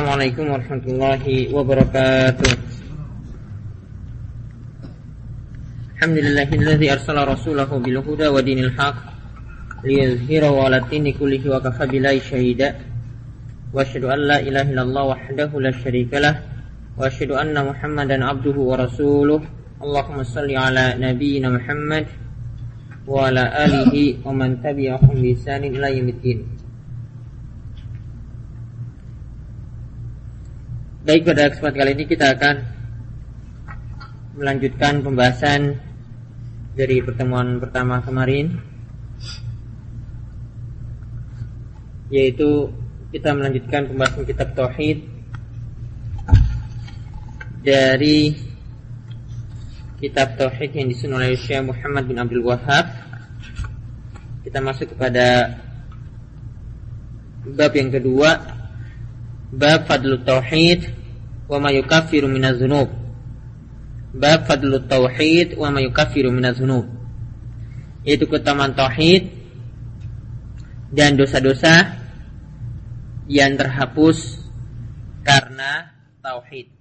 Assalamualaikum warahmatullahi wabarakatuh. Alhamdulillahilladzi arsala rasulahu bil huda wa dinil haq liyuzhirahu 'ala dini kullihi wa kafa billahi shahida. Wa asyhadu an la ilaha illallah wahdahu la syarikalah wa asyhadu anna Muhammadan abduhu wa rasuluh. Allahumma salli ala nabiyyina Muhammad wa ala alihi wa man tabi'ahum bi ihsanin ila yaumiddin. Baik pada kesempatan kali ini kita akan melanjutkan pembahasan dari pertemuan pertama kemarin yaitu kita melanjutkan pembahasan kitab tauhid dari kitab tauhid yang disusun oleh Syekh Muhammad bin Abdul Wahab kita masuk kepada bab yang kedua Bab Fadlu Tauhid wa ma yukaffiru minaz dzunub. Bab Fadlu Tauhid wa ma yukaffiru minaz dzunub. Yaitu keutamaan tauhid dan dosa-dosa yang terhapus karena tauhid.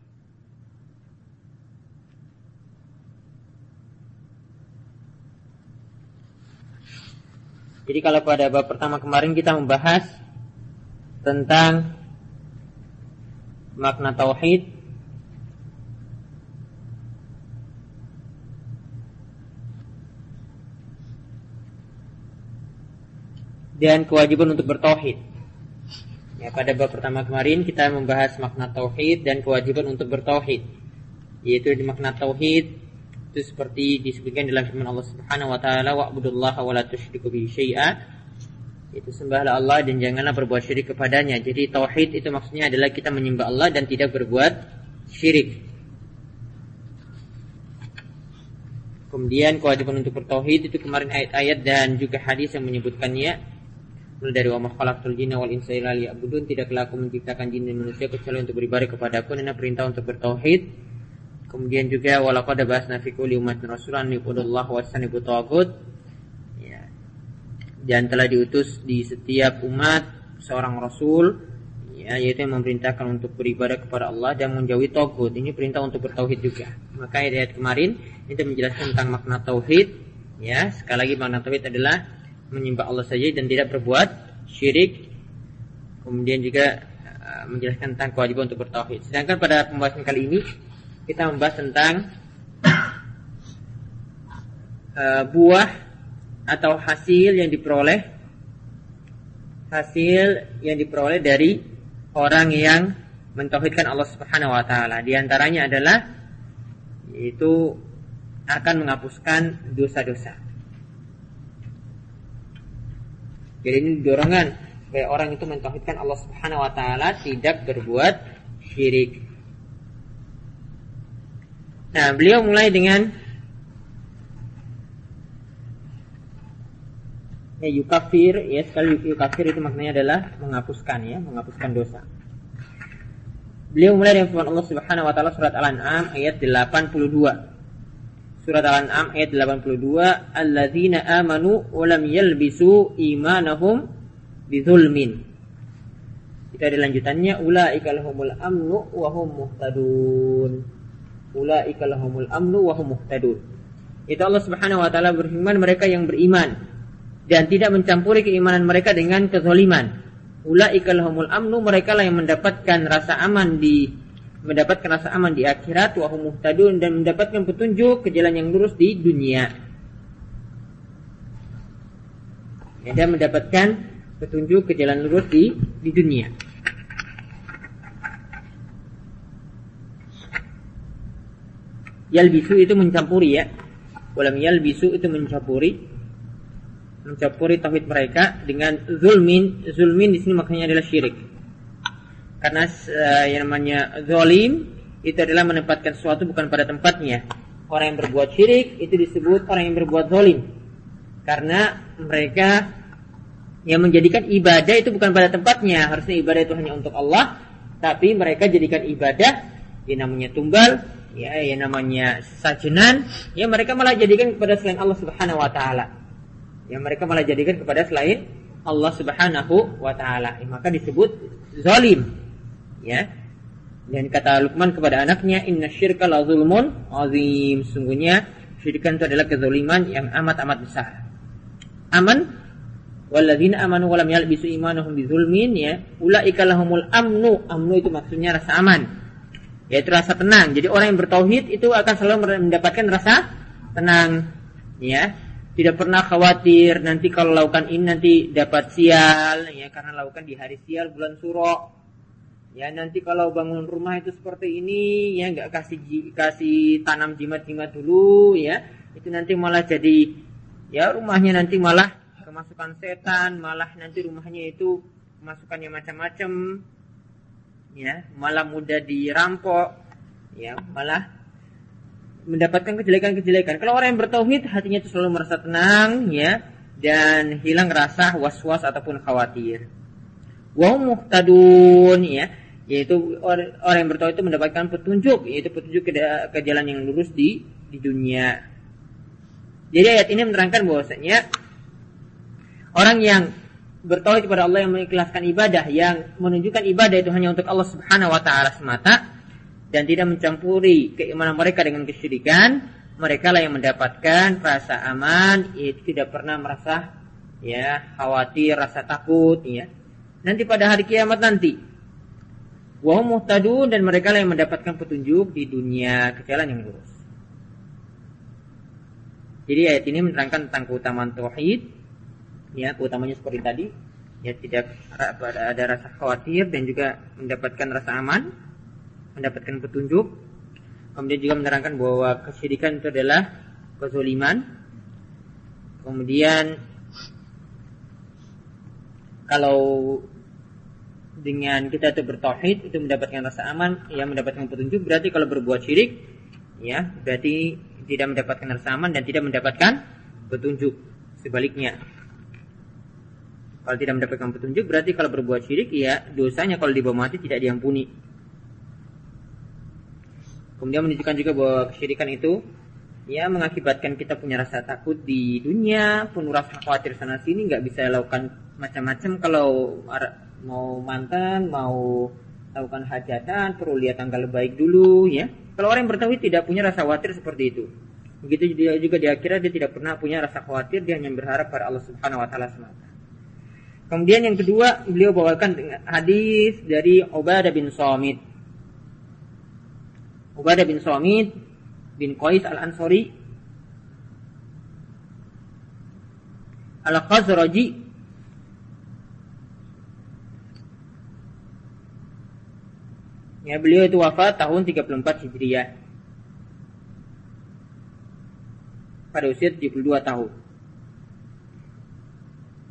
Jadi kalau pada bab pertama kemarin kita membahas tentang makna tauhid dan kewajiban untuk bertauhid. Ya, pada bab pertama kemarin kita membahas makna tauhid dan kewajiban untuk bertauhid. Yaitu di makna tauhid itu seperti disebutkan dalam firman Allah Subhanahu wa taala wa'budullaha wa la tusyriku bihi syai'a itu sembahlah Allah dan janganlah berbuat syirik kepadanya. Jadi tauhid itu maksudnya adalah kita menyembah Allah dan tidak berbuat syirik. Kemudian kewajiban untuk bertauhid itu kemarin ayat-ayat dan juga hadis yang menyebutkannya. Mulai dari wa khalaqtul jinna wal insa illa liya'budun. Tidaklah aku menciptakan jin dan manusia kecuali untuk beribadah kepadaku. Ini perintah untuk bertauhid. Kemudian juga walaqad ba'atsna fi kulli ummatin rasulan yaqulullah wa sanibu tawagut dan telah diutus di setiap umat seorang rasul ya, yaitu yang memerintahkan untuk beribadah kepada Allah dan menjauhi togut. Ini perintah untuk bertauhid juga. Maka ayat kemarin itu menjelaskan tentang makna tauhid ya. Sekali lagi makna tauhid adalah menyembah Allah saja dan tidak berbuat syirik. Kemudian juga uh, menjelaskan tentang kewajiban untuk bertauhid. Sedangkan pada pembahasan kali ini kita membahas tentang uh, buah atau hasil yang diperoleh hasil yang diperoleh dari orang yang mentauhidkan Allah Subhanahu wa taala. Di antaranya adalah itu akan menghapuskan dosa-dosa. Jadi ini dorongan supaya orang itu mentauhidkan Allah Subhanahu wa taala tidak berbuat syirik. Nah, beliau mulai dengan ya yukafir ya sekali yukafir itu maknanya adalah menghapuskan ya menghapuskan dosa. Beliau mulai dengan firman Allah Subhanahu wa taala surat Al-An'am ayat 82 surat Al-An'am ayat 82 alladzina amanu wa lam yalbisu imanahum bizulmin. Itu ada lanjutannya ulaika lahumul amnu wa hum muhtadun. Ulaika lahumul amnu wa hum muhtadun. Itu Allah Subhanahu wa taala berfirman mereka yang beriman dan tidak mencampuri keimanan mereka dengan kezaliman. Ulaika lahumul amnu mereka lah yang mendapatkan rasa aman di mendapatkan rasa aman di akhirat wa hum dan mendapatkan petunjuk ke jalan yang lurus di dunia. Ya, dan mendapatkan petunjuk ke jalan lurus di di dunia. Yalbisu itu mencampuri ya. Walam yalbisu itu mencampuri mencampuri tauhid mereka dengan zulmin. Zulmin di sini maknanya adalah syirik. Karena uh, yang namanya zalim itu adalah menempatkan sesuatu bukan pada tempatnya. Orang yang berbuat syirik itu disebut orang yang berbuat zalim. Karena mereka yang menjadikan ibadah itu bukan pada tempatnya. Harusnya ibadah itu hanya untuk Allah, tapi mereka jadikan ibadah yang namanya tumbal, ya yang namanya sajenan, ya mereka malah jadikan kepada selain Allah Subhanahu wa taala yang mereka malah jadikan kepada selain Allah Subhanahu wa taala. Eh, maka disebut zalim. Ya. Dan kata Luqman kepada anaknya, "Inna syirka la zulmun azim." Sungguhnya syirikan itu adalah kezaliman yang amat-amat besar. Aman walladzina amanu wa lam yalbisu imanuhum bizulmin ya ulaika lahumul amnu amnu itu maksudnya rasa aman yaitu rasa tenang jadi orang yang bertauhid itu akan selalu mendapatkan rasa tenang ya tidak pernah khawatir nanti kalau lakukan ini nanti dapat sial ya karena lakukan di hari sial bulan suro. Ya nanti kalau bangun rumah itu seperti ini ya nggak kasih kasih tanam jimat-jimat dulu ya. Itu nanti malah jadi ya rumahnya nanti malah kemasukan setan malah nanti rumahnya itu kemasukannya macam-macam. Ya malah mudah dirampok ya malah mendapatkan kejelekan-kejelekan. Kalau orang yang bertauhid hatinya itu selalu merasa tenang ya dan hilang rasa was-was ataupun khawatir. Wa muhtadun ya yaitu orang, orang yang bertauhid itu mendapatkan petunjuk yaitu petunjuk ke, ke jalan yang lurus di di dunia. Jadi ayat ini menerangkan bahwasanya orang yang bertauhid kepada Allah yang mengikhlaskan ibadah yang menunjukkan ibadah itu hanya untuk Allah Subhanahu wa taala semata dan tidak mencampuri keimanan mereka dengan kesyirikan, mereka lah yang mendapatkan rasa aman, itu tidak pernah merasa ya khawatir, rasa takut ya. Nanti pada hari kiamat nanti wa muhtadun dan mereka lah yang mendapatkan petunjuk di dunia ke jalan yang lurus. Jadi ayat ini menerangkan tentang keutamaan tauhid ya, keutamanya seperti tadi ya tidak ada rasa khawatir dan juga mendapatkan rasa aman mendapatkan petunjuk. Kemudian juga menerangkan bahwa kesyirikan itu adalah kezoliman. Kemudian kalau dengan kita itu bertauhid itu mendapatkan rasa aman, ya mendapatkan petunjuk. Berarti kalau berbuat syirik, ya berarti tidak mendapatkan rasa aman dan tidak mendapatkan petunjuk. Sebaliknya, kalau tidak mendapatkan petunjuk berarti kalau berbuat syirik ya dosanya kalau dibawa mati tidak diampuni. Kemudian menunjukkan juga bahwa kesyirikan itu ya mengakibatkan kita punya rasa takut di dunia, penuh rasa khawatir sana sini, nggak bisa lakukan macam-macam kalau mau mantan, mau lakukan hajatan, perlu lihat tanggal baik dulu ya. Kalau orang yang bertauhid tidak punya rasa khawatir seperti itu. Begitu dia juga di akhirat dia tidak pernah punya rasa khawatir, dia hanya berharap pada Allah Subhanahu wa taala semata. Kemudian yang kedua, beliau bawakan hadis dari Ubadah bin Samit Ubadah bin Samit bin Qais al-Ansari al-Khazraji Ya, beliau itu wafat tahun 34 Hijriah. Pada usia 72 tahun.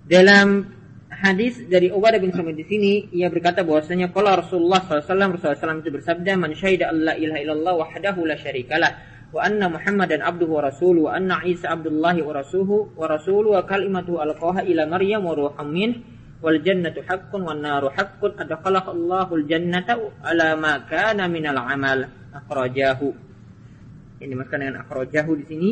Dalam hadis dari Ubadah bin Samit di sini ia berkata bahwasanya kalau Rasulullah SAW Rasulullah SAW itu bersabda man syahida alla ilaha illallah wahdahu la syarikalah wa anna Muhammadan abduhu wa rasuluhu wa anna Isa abdullahi wa rasuluhu wa rasuluhu wa kalimatu alqaha ila Maryam wa ruham min wal jannatu haqqun wan naru haqqun adkhalahu Allahu al jannata ala ma kana minal amal. Akhrajahu. Ini dimaksudkan dengan akhrajahu di sini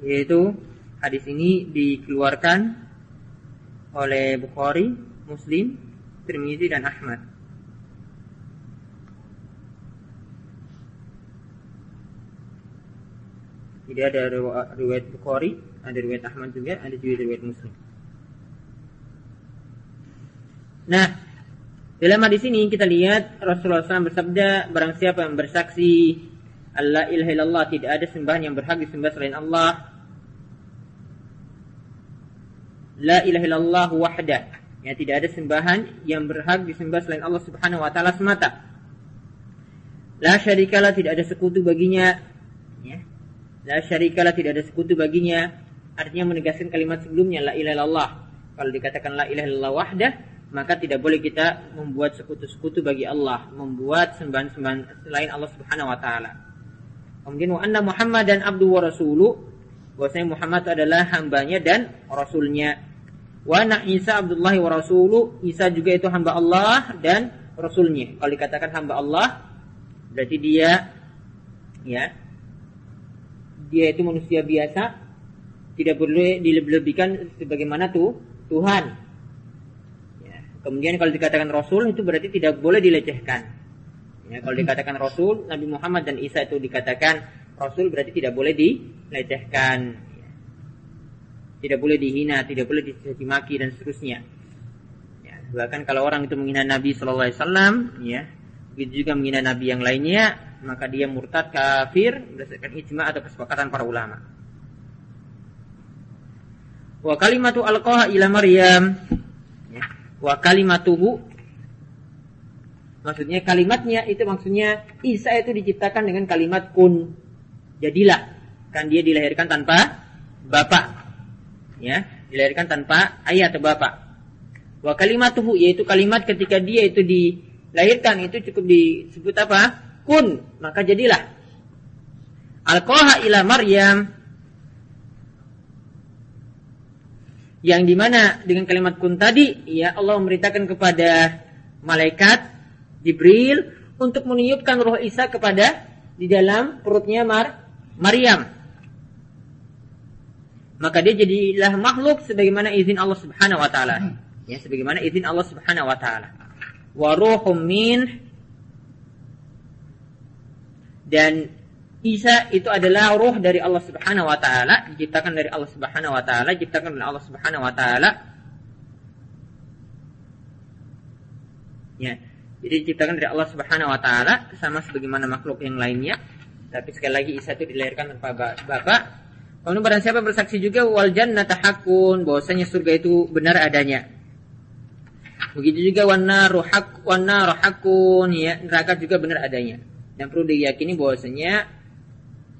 yaitu hadis ini dikeluarkan oleh Bukhari, Muslim, Tirmizi dan Ahmad. Jadi ada riwayat Bukhari, ada riwayat Ahmad juga, ada juga riwayat Muslim. Nah, dalam hadis ini kita lihat Rasulullah SAW bersabda, barang siapa yang bersaksi Allah ilaha illallah tidak ada sembahan yang berhak disembah selain Allah La ilaha illallah wahda. Ya, tidak ada sembahan yang berhak disembah selain Allah Subhanahu wa taala semata. La syarikalah tidak ada sekutu baginya. Ya. La syarikalah tidak ada sekutu baginya. Artinya menegaskan kalimat sebelumnya la ilaha illallah. Kalau dikatakan la ilaha illallah wahda, maka tidak boleh kita membuat sekutu-sekutu bagi Allah, membuat sembahan-sembahan selain Allah Subhanahu wa taala. Kemudian wa anna Muhammad dan abdu wa rasulu bahwasanya Muhammad adalah hambanya dan rasulnya Wa Isa Abdullah wa Rasulu. Isa juga itu hamba Allah dan Rasulnya. Kalau dikatakan hamba Allah, berarti dia ya dia itu manusia biasa, tidak boleh dilebih-lebihkan sebagaimana tuh Tuhan. Ya. Kemudian kalau dikatakan Rasul itu berarti tidak boleh dilecehkan. Ya, kalau dikatakan Rasul, Nabi Muhammad dan Isa itu dikatakan Rasul berarti tidak boleh dilecehkan. Tidak boleh dihina, tidak boleh dicacimaki dan seterusnya. Ya, bahkan kalau orang itu menghina Nabi Shallallahu Alaihi Wasallam, ya, begitu juga menghina Nabi yang lainnya, maka dia murtad kafir berdasarkan ijma atau kesepakatan para ulama. Wa kalimatu alqaha ila Maryam. Ya. Wa kalimatuhu Maksudnya kalimatnya itu maksudnya Isa itu diciptakan dengan kalimat kun. Jadilah. Kan dia dilahirkan tanpa bapak. Ya, dilahirkan tanpa ayah atau bapak. Wa kalimatuhu yaitu kalimat ketika dia itu dilahirkan itu cukup disebut apa? Kun, maka jadilah. Alqaha ila Maryam yang di mana dengan kalimat kun tadi ya Allah memberitakan kepada malaikat Jibril untuk meniupkan roh Isa kepada di dalam perutnya Mar Maryam maka dia jadilah makhluk sebagaimana izin Allah Subhanahu wa taala ya sebagaimana izin Allah Subhanahu wa taala wa ruhum min dan Isa itu adalah roh dari Allah Subhanahu wa taala, diciptakan dari Allah Subhanahu wa taala, diciptakan oleh Allah Subhanahu wa taala. Ya. Jadi diciptakan dari Allah Subhanahu wa taala sama sebagaimana makhluk yang lainnya. Tapi sekali lagi Isa itu dilahirkan tanpa bapak. Kemudian barang siapa bersaksi juga wal jannata hakun, bahwasanya surga itu benar adanya. Begitu juga wana rohak wana rohakun ya neraka juga benar adanya. Dan perlu diyakini bahwasanya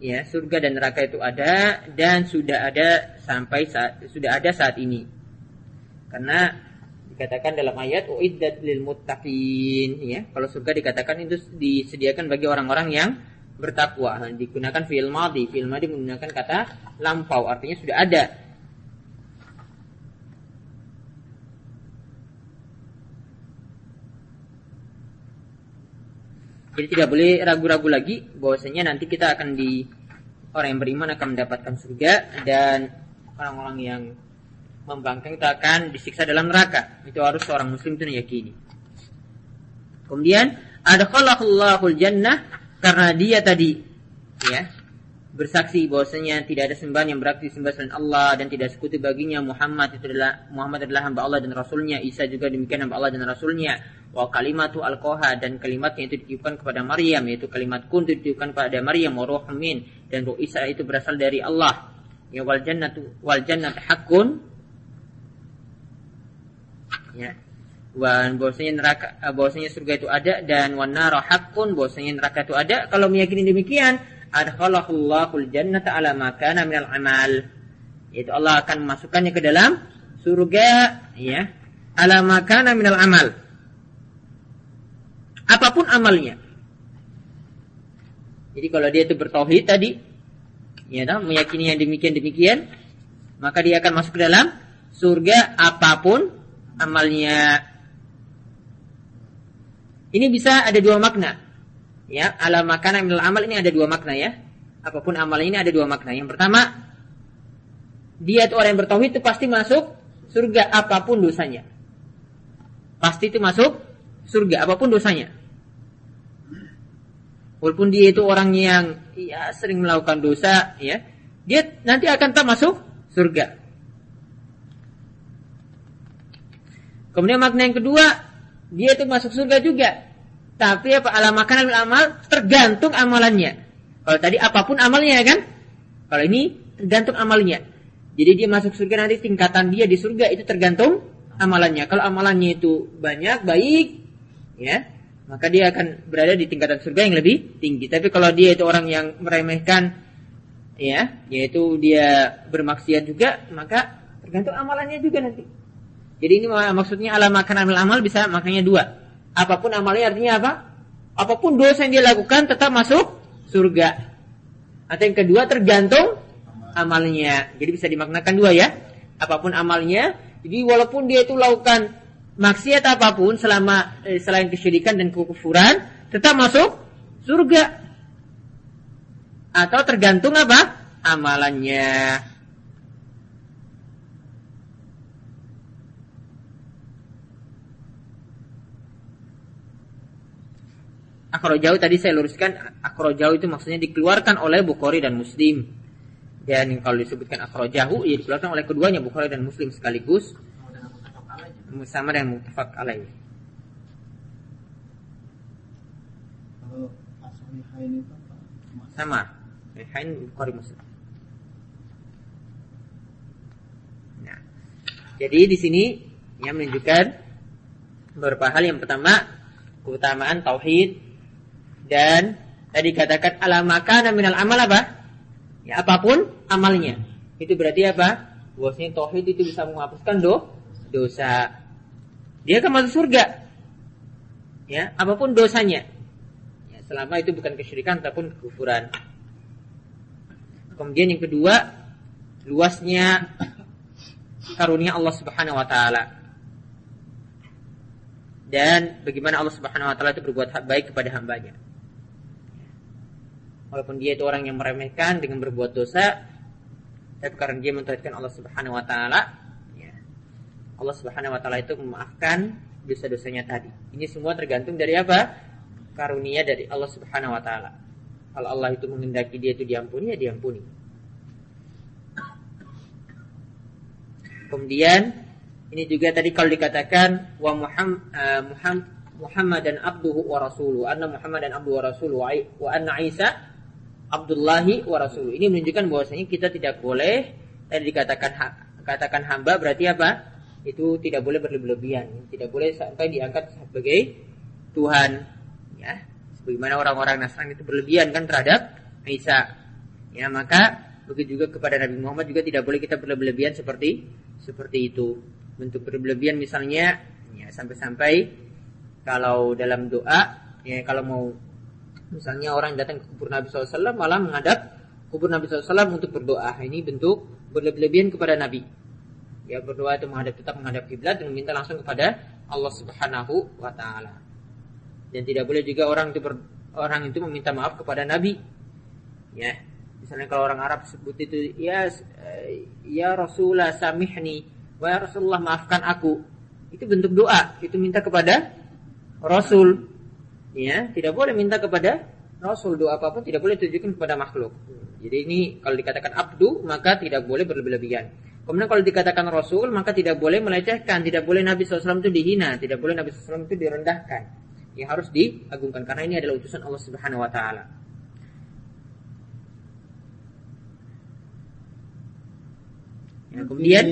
ya surga dan neraka itu ada dan sudah ada sampai saat sudah ada saat ini karena dikatakan dalam ayat uiddat lil muttaqin ya kalau surga dikatakan itu disediakan bagi orang-orang yang bertakwa nah, digunakan fil madhi fil madhi menggunakan kata lampau artinya sudah ada Jadi tidak boleh ragu-ragu lagi bahwasanya nanti kita akan di orang yang beriman akan mendapatkan surga dan orang-orang yang membangkang itu akan disiksa dalam neraka. Itu harus seorang muslim itu meyakini. Kemudian ada khalaqallahul jannah karena dia tadi ya bersaksi bahwasanya tidak ada sembahan yang berarti disembah selain Allah dan tidak sekutu baginya Muhammad itu adalah Muhammad adalah hamba Allah dan Rasulnya Isa juga demikian hamba Allah dan Rasulnya. Wa kalimatu alqaha dan kalimatnya itu ditiupkan kepada Maryam yaitu kalimat kun itu kepada Maryam wa dan ruh Isa itu berasal dari Allah. Ya wal jannatu wal jannatu hakun ya Wan bahwasanya neraka bahwasanya surga itu ada dan wan nar bahwasanya neraka itu ada kalau meyakini demikian adkhalahullahu jannata ala ma kana minal amal yaitu Allah akan memasukkannya ke dalam surga ya ala ma kana minal amal apa pun amalnya. Jadi kalau dia itu bertauhid tadi, ya dah, meyakini yang demikian demikian, maka dia akan masuk ke dalam surga apa pun amalnya. Ini bisa ada dua makna. Ya, ala makana minal amal ini ada dua makna ya. Apa pun amalnya ini ada dua makna. Yang pertama, dia itu orang yang bertauhid itu pasti masuk surga apa pun dosanya. Pasti itu masuk surga apa pun dosanya. Walaupun dia itu orang yang ya sering melakukan dosa, ya, dia nanti akan tak masuk surga. Kemudian makna yang kedua, dia itu masuk surga juga. Tapi apa alam makanan amal tergantung amalannya. Kalau tadi apa pun amalnya ya kan? Kalau ini tergantung amalnya. Jadi dia masuk surga nanti tingkatan dia di surga itu tergantung amalannya. Kalau amalannya itu banyak, baik, ya, maka dia akan berada di tingkatan surga yang lebih tinggi. Tapi kalau dia itu orang yang meremehkan ya, yaitu dia bermaksiat juga, maka tergantung amalannya juga nanti. Jadi ini maksudnya alam makan amal amal bisa makanya dua. Apa pun amalnya artinya apa? Apa pun dosa yang dia lakukan tetap masuk surga. Atau yang kedua tergantung amalnya. Jadi bisa dimaknakan dua ya. Apa pun amalnya, jadi walaupun dia itu lakukan maksiat apa pun selama eh, selain kesyirikan dan kekufuran tetap masuk surga. Atau tergantung apa? Amalannya. Jauh tadi saya luruskan jauh itu maksudnya dikeluarkan oleh Bukhari dan Muslim. Dan kalau disebutkan jauh ya dikeluarkan oleh keduanya Bukhari dan Muslim sekaligus sama dengan mutafak alaih. Sama. Sahihain Bukhari Muslim. Nah, jadi di sini yang menunjukkan beberapa hal yang pertama keutamaan tauhid dan tadi katakan alamaka minal amal apa? Ya, apa pun amalnya. Itu berarti apa? Bahwasanya tauhid itu bisa menghapuskan do, dosa. Dia akan masuk surga. Ya, apa pun dosanya. Ya, selama itu bukan kesyirikan ataupun kekufuran. Kemudian yang kedua, luasnya karunia Allah Subhanahu wa taala. Dan bagaimana Allah Subhanahu wa taala itu berbuat baik kepada hambanya walaupun dia itu orang yang meremehkan dengan berbuat dosa tapi karena dia mentauhidkan Allah Subhanahu wa taala ya, Allah Subhanahu wa taala itu memaafkan dosa-dosanya tadi. Ini semua tergantung dari apa? Karunia dari Allah Subhanahu wa taala. Kalau Allah itu menghendaki dia itu diampuni ya diampuni. Kemudian ini juga tadi kalau dikatakan wa Muhammad, uh, Muhammad dan abduhu wa rasuluhu anna Muhammad dan abduhu wa rasuluhu wa anna Isa Abdullahi wa Rasuluh. Ini menunjukkan bahwasanya kita tidak boleh tadi dikatakan katakan hamba berarti apa? Itu tidak boleh berlebihan, tidak boleh sampai diangkat sebagai Tuhan, ya. Sebagaimana orang-orang Nasrani itu berlebihan kan terhadap Isa. Ya, maka begitu juga kepada Nabi Muhammad juga tidak boleh kita berlebihan seperti seperti itu. Bentuk berlebihan misalnya ya sampai-sampai kalau dalam doa ya kalau mau Misalnya orang datang ke kubur Nabi SAW malah menghadap kubur Nabi SAW untuk berdoa. Ini bentuk berlebihan kepada Nabi. Ya berdoa itu menghadap tetap menghadap kiblat dan meminta langsung kepada Allah Subhanahu wa taala. Dan tidak boleh juga orang itu ber, orang itu meminta maaf kepada Nabi. Ya. Misalnya kalau orang Arab sebut itu ya ya Rasulullah samihni wa Rasulullah maafkan aku. Itu bentuk doa, itu minta kepada Rasul ya tidak boleh minta kepada Rasul doa apa pun tidak boleh tujukan kepada makhluk. Jadi ini kalau dikatakan abdu maka tidak boleh berlebihan. Kemudian kalau dikatakan Rasul maka tidak boleh melecehkan, tidak boleh Nabi SAW itu dihina, tidak boleh Nabi SAW itu direndahkan. Yang harus diagungkan karena ini adalah utusan Allah Subhanahu Wa Taala. Ya, kemudian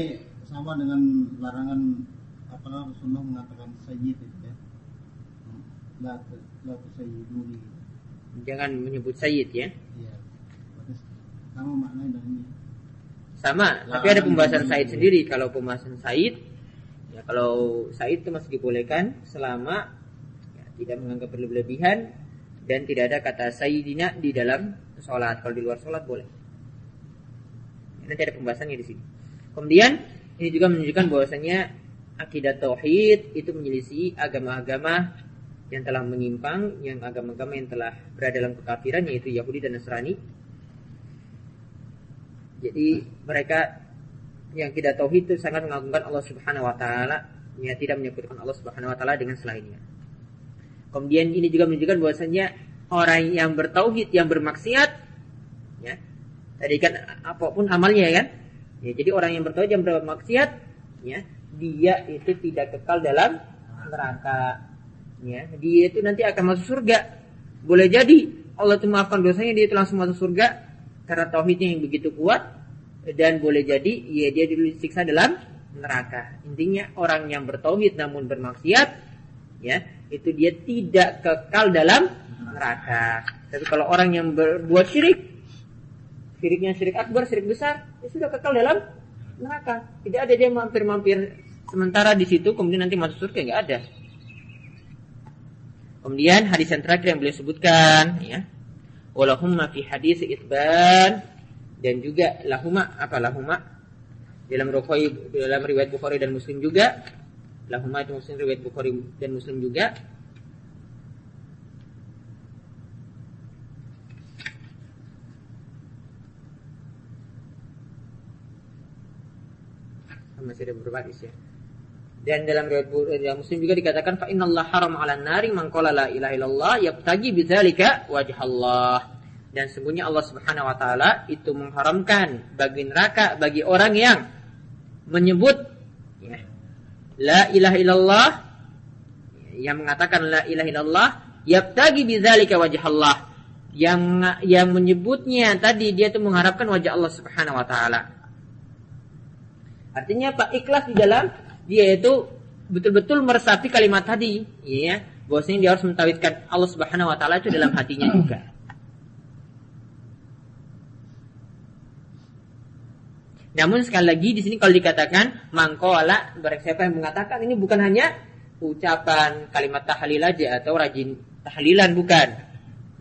sama dengan larangan apa Rasulullah mengatakan sayyid itu ya. Jangan menyebut sayyid ya. Iya. Sama maknanya Sama, tapi ada pembahasan sayyid sendiri. Kalau pembahasan sayyid, ya kalau sayyid itu masih dibolehkan selama ya, tidak menganggap berlebihan dan tidak ada kata sayyidina di dalam sholat. Kalau di luar sholat boleh. Ya, nanti ada pembahasannya di sini. Kemudian ini juga menunjukkan bahwasanya akidah tauhid itu menyelisih agama-agama yang telah menyimpang, yang agama-agama yang telah berada dalam kekafiran yaitu Yahudi dan Nasrani. Jadi mereka yang tidak tauhid itu sangat mengagungkan Allah Subhanahu wa taala, ya tidak menyebutkan Allah Subhanahu wa taala dengan selainnya. Kemudian ini juga menunjukkan bahwasanya orang yang bertauhid yang bermaksiat ya. Tadi kan apa pun amalnya ya kan? Ya, jadi orang yang bertauhid yang bermaksiat ya, dia itu tidak kekal dalam neraka ya dia itu nanti akan masuk surga. Boleh jadi Allah itu maafkan dosanya dia itu langsung masuk surga karena tauhidnya yang begitu kuat. Dan boleh jadi ya dia disiksa dalam neraka. Intinya orang yang bertauhid namun bermaksiat ya itu dia tidak kekal dalam neraka. Tapi kalau orang yang berbuat syirik syiriknya syirik akbar syirik besar ya sudah kekal dalam neraka. Tidak ada dia mampir-mampir sementara di situ kemudian nanti masuk surga nggak ada Kemudian hadis yang terakhir yang beliau sebutkan ya. Walahumma fi hadis itban. Dan juga lahuma apa lahuma dalam Bukhari dalam riwayat Bukhari dan Muslim juga. Lahuma itu Muslim riwayat Bukhari dan Muslim juga. Masih ada beberapa hadis ya Dan dalam riwayat Muslim juga dikatakan fa innallaha haram 'alan nari man qala la ilaha illallah yabtagi bidzalika wajh Allah. Dan sungguhnya Allah Subhanahu wa taala itu mengharamkan bagi neraka bagi orang yang menyebut ya, la ilaha illallah yang mengatakan la ilaha illallah yabtagi bidzalika wajh Allah. Yang yang menyebutnya tadi dia itu mengharapkan wajah Allah Subhanahu wa taala. Artinya Pak ikhlas di dalam dia itu betul-betul meresapi kalimat tadi, ya. Bahwasanya dia harus mentauhidkan Allah Subhanahu wa taala itu dalam hatinya juga. Namun sekali lagi di sini kalau dikatakan mangkola barang siapa yang mengatakan ini bukan hanya ucapan kalimat tahlil aja atau rajin tahlilan bukan.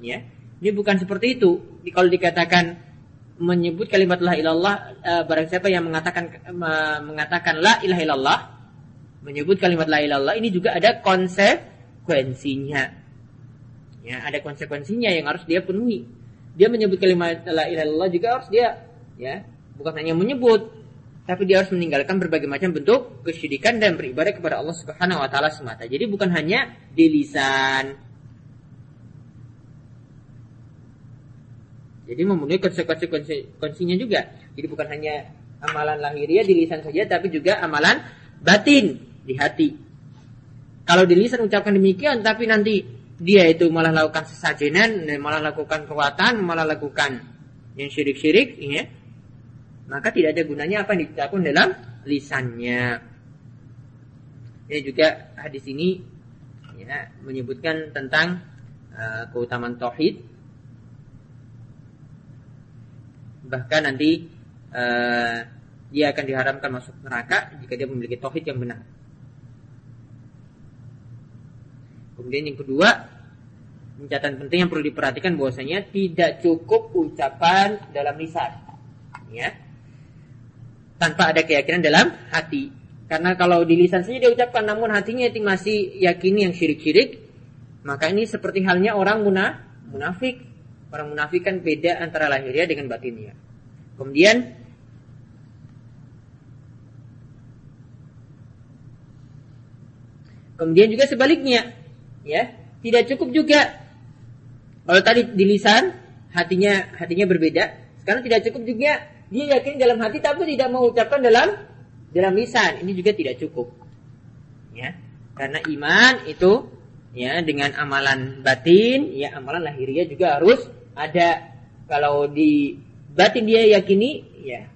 Ya. Ini bukan seperti itu. Kalau dikatakan menyebut kalimat la ilallah uh, barang siapa yang mengatakan uh, mengatakan la ilaha menyebut kalimat la ilallah ini juga ada konsekuensinya. Ya, ada konsekuensinya yang harus dia penuhi. Dia menyebut kalimat la ilaha illallah juga harus dia ya, bukan hanya menyebut tapi dia harus meninggalkan berbagai macam bentuk kesyirikan dan beribadah kepada Allah Subhanahu wa taala semata. Jadi bukan hanya di lisan. Jadi memenuhi konsekuensinya juga. Jadi bukan hanya amalan lahiriah di lisan saja tapi juga amalan batin di hati. Kalau di lisan ucapkan demikian, tapi nanti dia itu malah lakukan sesajenan, malah lakukan kekuatan, malah lakukan yang syirik-syirik, ya, maka tidak ada gunanya apa yang diucapkan dalam lisannya. Ini juga hadis ini ya, menyebutkan tentang uh, keutamaan tauhid. Bahkan nanti uh, dia akan diharamkan masuk neraka jika dia memiliki tauhid yang benar. Kemudian yang kedua, catatan penting yang perlu diperhatikan bahwasanya tidak cukup ucapan dalam lisan. Ya. Tanpa ada keyakinan dalam hati. Karena kalau di lisan saja dia ucapkan namun hatinya itu masih yakini yang syirik-syirik, maka ini seperti halnya orang munafik. Orang munafik kan beda antara lahiriah dengan batinnya. Kemudian Kemudian juga sebaliknya, ya. Tidak cukup juga. Kalau tadi di lisan hatinya hatinya berbeda. Sekarang tidak cukup juga. Dia yakin dalam hati tapi tidak mau ucapkan dalam dalam lisan. Ini juga tidak cukup. Ya. Karena iman itu ya dengan amalan batin ya amalan lahiriah juga harus ada. Kalau di batin dia yakini ya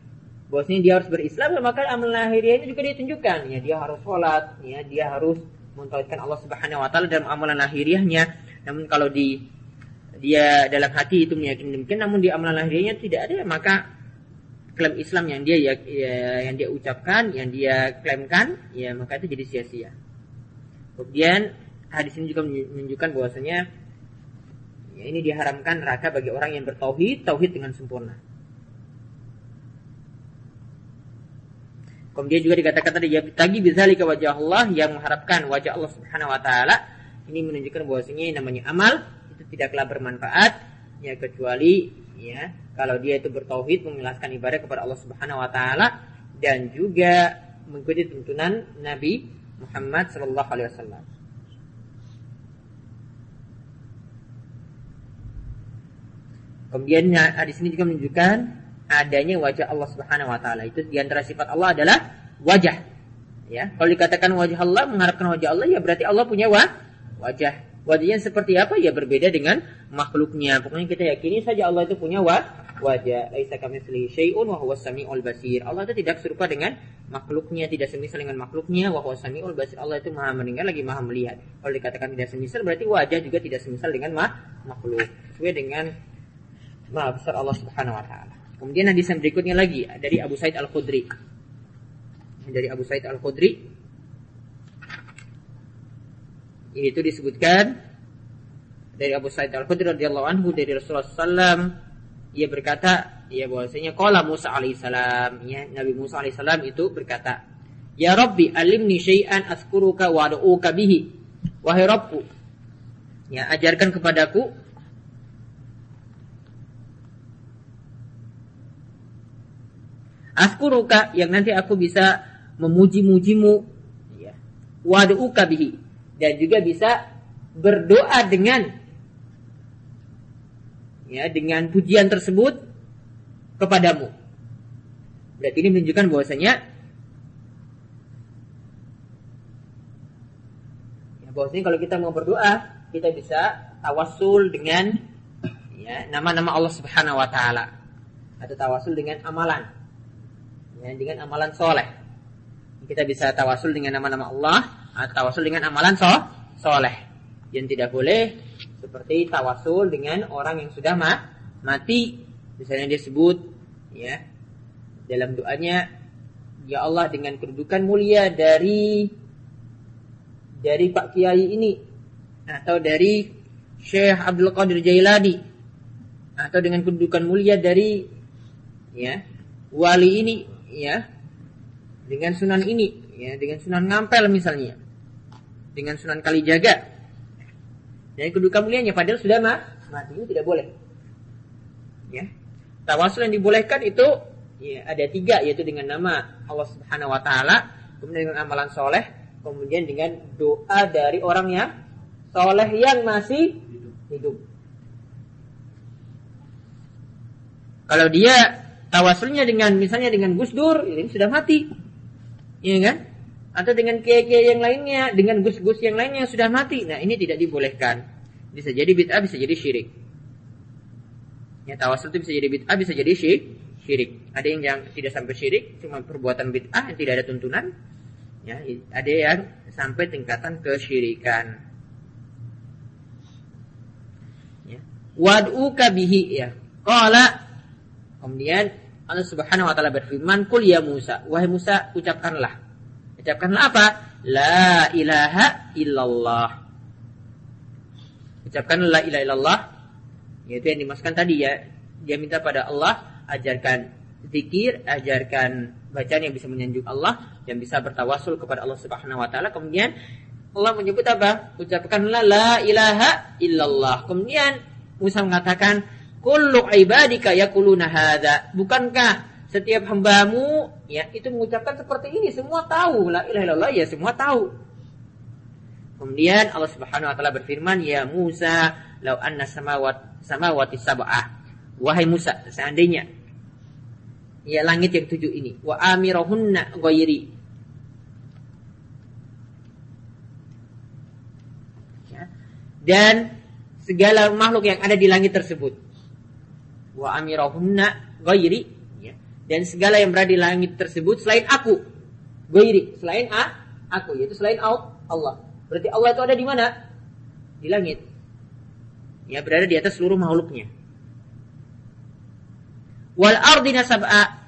bosnya dia harus berislam maka amalan lahiriahnya juga dia tunjukkan. Ya dia harus sholat ya dia harus mentauhidkan Allah Subhanahu wa taala dalam amalan lahiriahnya. Namun kalau di dia dalam hati itu meyakini demikian namun di amalan lahiriahnya tidak ada maka klaim Islam yang dia ya, ya, yang dia ucapkan, yang dia klaimkan, ya maka itu jadi sia-sia. Kemudian hadis ini juga menunjukkan bahwasanya ya, ini diharamkan neraka bagi orang yang bertauhid, tauhid dengan sempurna. Kemudian juga dikatakan tadi ya tagi ke wajah Allah yang mengharapkan wajah Allah Subhanahu wa taala. Ini menunjukkan bahwasanya namanya amal itu tidaklah bermanfaat ya kecuali ya kalau dia itu bertauhid mengikhlaskan ibadah kepada Allah Subhanahu wa taala dan juga mengikuti tuntunan Nabi Muhammad sallallahu alaihi wasallam. Kemudian hadis ini juga menunjukkan adanya wajah Allah Subhanahu wa taala. Itu di antara sifat Allah adalah wajah. Ya, kalau dikatakan wajah Allah mengharapkan wajah Allah ya berarti Allah punya wa wajah. Wajahnya seperti apa? Ya berbeda dengan makhluknya. Pokoknya kita yakini saja Allah itu punya wa wajah. Laisa kamitslihi syai'un wa huwas samiul basir. Allah itu tidak serupa dengan makhluknya, tidak semisal dengan makhluknya wa huwas samiul basir. Allah itu Maha mendengar lagi Maha melihat. Kalau dikatakan tidak semisal berarti wajah juga tidak semisal dengan makhluk. Sesuai dengan Maha besar Allah Subhanahu wa taala. Kemudian hadis yang berikutnya lagi dari Abu Said Al-Khudri. Dari Abu Said Al-Khudri. Itu disebutkan dari Abu Said Al-Khudri radhiyallahu anhu dari Rasulullah SAW ia berkata ya bahwasanya qala Musa alaihissalam ya Nabi Musa alaihissalam itu berkata Ya Rabbi alimni syai'an askuruka wa bihi. Wahai Rabbku ya ajarkan kepadaku Askuruka yang nanti aku bisa memuji-mujimu ya. wad'uka bihi dan juga bisa berdoa dengan ya dengan pujian tersebut kepadamu. Berarti ini menunjukkan bahwasanya ya bahwasanya kalau kita mau berdoa, kita bisa tawasul dengan ya nama-nama Allah Subhanahu wa taala atau tawasul dengan amalan. Ya, dengan amalan soleh. Kita bisa tawasul dengan nama-nama Allah atau tawasul dengan amalan so soleh. Yang tidak boleh seperti tawasul dengan orang yang sudah ma mati. Misalnya dia sebut ya dalam doanya ya Allah dengan kedudukan mulia dari dari Pak Kiai ini atau dari Syekh Abdul Qadir Jailani atau dengan kedudukan mulia dari ya wali ini ya. Dengan sunan ini ya dengan sunan ngampel misalnya. Dengan sunan kalijaga. Dan kedudukan mulianya padahal sudah mah mati itu tidak boleh. Ya. Tawasul yang dibolehkan itu ya, ada tiga yaitu dengan nama Allah Subhanahu Wa Taala kemudian dengan amalan soleh kemudian dengan doa dari orang yang soleh yang masih hidup. Kalau dia tawasulnya dengan misalnya dengan Gus Dur ini sudah mati. Ya kan? Atau dengan kiai-kiai yang lainnya dengan gus-gus yang lainnya sudah mati. Nah ini tidak dibolehkan. Bisa jadi bid'ah bisa jadi syirik. Ya tawasul itu bisa jadi bid'ah bisa jadi syirik syirik. Ada yang, yang tidak sampai syirik cuma perbuatan bid'ah yang tidak ada tuntunan. Ya ada yang sampai tingkatan kesyirikan. Ya. Wad'u ya. Qala kemudian Allah Subhanahu wa taala berfirman, "Qul ya Musa, wahai Musa, ucapkanlah." Ucapkanlah apa? La ilaha illallah. Ucapkanlah la ilaha illallah. Yaitu yang dimasukkan tadi ya. Dia minta pada Allah ajarkan zikir, ajarkan bacaan yang bisa menyanjung Allah, yang bisa bertawasul kepada Allah Subhanahu wa taala. Kemudian Allah menyebut apa? Ucapkanlah la ilaha illallah. Kemudian Musa mengatakan, Kullu ibadika yakuluna hadza. Bukankah setiap hambamu ya itu mengucapkan seperti ini semua tahu la ilaha illallah ya semua tahu. Kemudian Allah Subhanahu wa taala berfirman, "Ya Musa, lau anna samawat samawati sab'ah." Wahai Musa, seandainya ya langit yang tujuh ini wa amirahunna ghairi ya. dan segala makhluk yang ada di langit tersebut wa amirahunna ghairi. Ya. dan segala yang berada di langit tersebut selain aku. Ghairi. Selain a, aku. Yaitu selain Allah. Berarti Allah itu ada di mana? Di langit. Ya berada di atas seluruh makhluknya. Wal ardina sab'a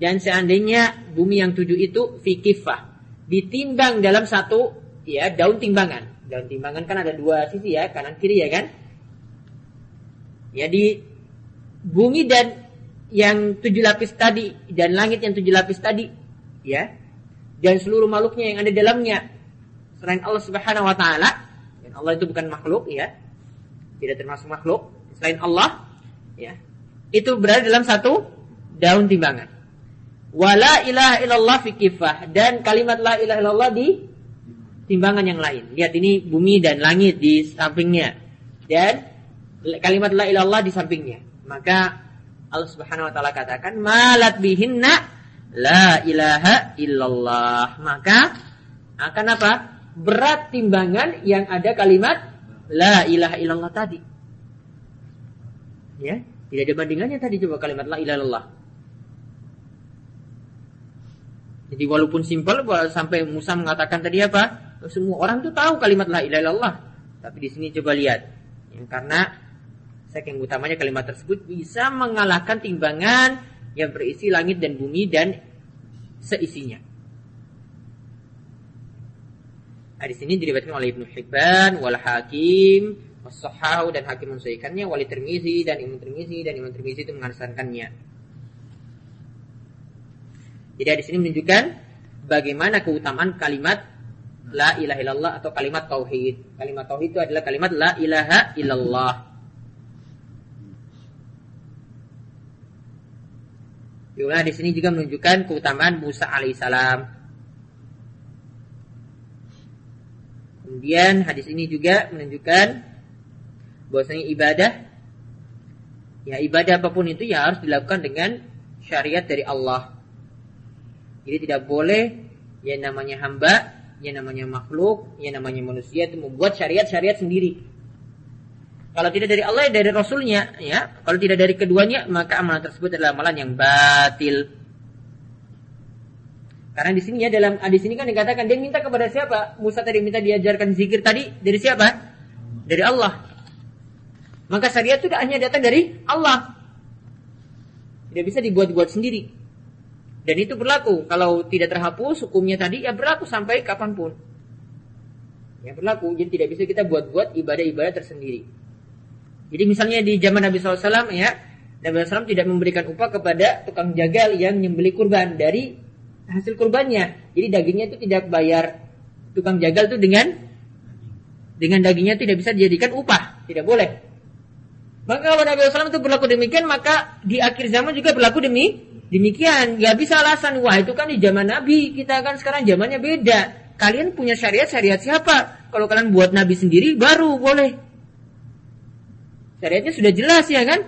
dan seandainya bumi yang tujuh itu fikifah ditimbang dalam satu ya daun timbangan. Daun timbangan kan ada dua sisi ya kanan kiri ya kan? Ya bumi dan yang tujuh lapis tadi dan langit yang tujuh lapis tadi ya. Dan seluruh makhluknya yang ada dalamnya selain Allah Subhanahu wa taala. Dan Allah itu bukan makhluk ya. Tidak termasuk makhluk selain Allah ya. Itu berada dalam satu daun timbangan. Wala ilaha illallah fi kifah dan kalimat la ilaha illallah di timbangan yang lain. Lihat ini bumi dan langit di sampingnya. Dan kalimat la ilallah di sampingnya maka Allah Subhanahu wa taala katakan malat bihinna la ilaha illallah. Maka akan apa? Berat timbangan yang ada kalimat la ilaha illallah tadi. Ya, tidak ada bandingannya tadi coba kalimat la ilaha illallah. Jadi walaupun simpel sampai Musa mengatakan tadi apa? Semua orang tuh tahu kalimat la ilaha illallah. Tapi di sini coba lihat. Yang karena saking utamanya kalimat tersebut bisa mengalahkan timbangan yang berisi langit dan bumi dan seisinya. Di sini diriwayatkan oleh Ibnu Hibban, wal Hakim, Wasahahu dan Hakim mensahihkannya, wali Tirmizi dan Imam Tirmizi dan Imam Tirmizi itu mengasankannya. Jadi di sini menunjukkan bagaimana keutamaan kalimat la ilaha illallah atau kalimat tauhid. Kalimat tauhid itu adalah kalimat la ilaha illallah. Juga di sini juga menunjukkan keutamaan Musa alaihissalam. Kemudian hadis ini juga menunjukkan bahwasanya ibadah ya ibadah apa pun itu ya harus dilakukan dengan syariat dari Allah. Jadi tidak boleh yang namanya hamba, yang namanya makhluk, yang namanya manusia itu membuat syariat-syariat sendiri. Kalau tidak dari Allah, ya dari Rasulnya, ya. Kalau tidak dari keduanya, maka amalan tersebut adalah amalan yang batil. Karena di sini ya dalam hadis ini kan dikatakan dia minta kepada siapa? Musa tadi minta diajarkan zikir tadi dari siapa? Dari Allah. Maka syariat itu hanya datang dari Allah. Tidak bisa dibuat-buat sendiri. Dan itu berlaku. Kalau tidak terhapus hukumnya tadi ya berlaku sampai kapan pun. Ya berlaku. Jadi tidak bisa kita buat-buat ibadah-ibadah tersendiri. Jadi misalnya di zaman Nabi SAW ya, Nabi SAW tidak memberikan upah kepada tukang jagal yang menyembeli kurban dari hasil kurbannya. Jadi dagingnya itu tidak bayar tukang jagal itu dengan dengan dagingnya tidak bisa dijadikan upah, tidak boleh. Maka kalau Nabi SAW itu berlaku demikian, maka di akhir zaman juga berlaku demi demikian. Gak bisa alasan, wah itu kan di zaman Nabi, kita kan sekarang zamannya beda. Kalian punya syariat, syariat siapa? Kalau kalian buat Nabi sendiri, baru boleh. Syariatnya sudah jelas ya kan?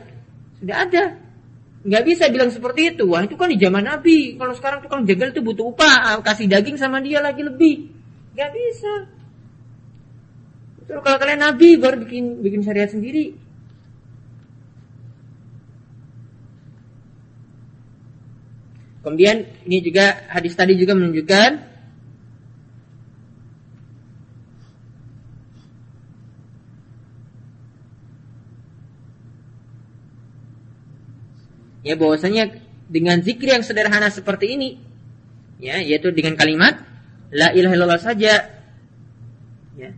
Sudah ada. Nggak bisa bilang seperti itu. Wah itu kan di zaman Nabi. Kalau sekarang tukang jagal itu butuh upah. Ah, kasih daging sama dia lagi lebih. Nggak bisa. Betul kalau kalian Nabi baru bikin bikin syariat sendiri. Kemudian ini juga hadis tadi juga menunjukkan ya bahwasanya dengan zikir yang sederhana seperti ini ya yaitu dengan kalimat la ilaha illallah saja ya.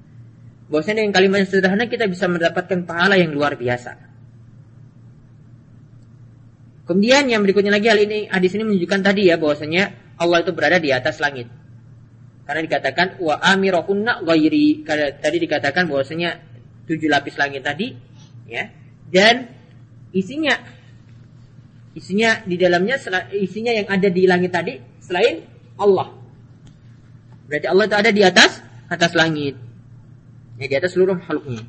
Bahwasanya dengan kalimat yang sederhana kita bisa mendapatkan pahala yang luar biasa. Kemudian yang berikutnya lagi hal ini hadis ini menunjukkan tadi ya bahwasanya Allah itu berada di atas langit. Karena dikatakan wa amirohunna ghairi tadi dikatakan bahwasanya tujuh lapis langit tadi ya. Dan isinya Isinya di dalamnya isinya yang ada di langit tadi selain Allah. Berarti Allah itu ada di atas atas langit. Ya, di atas seluruh makhluknya.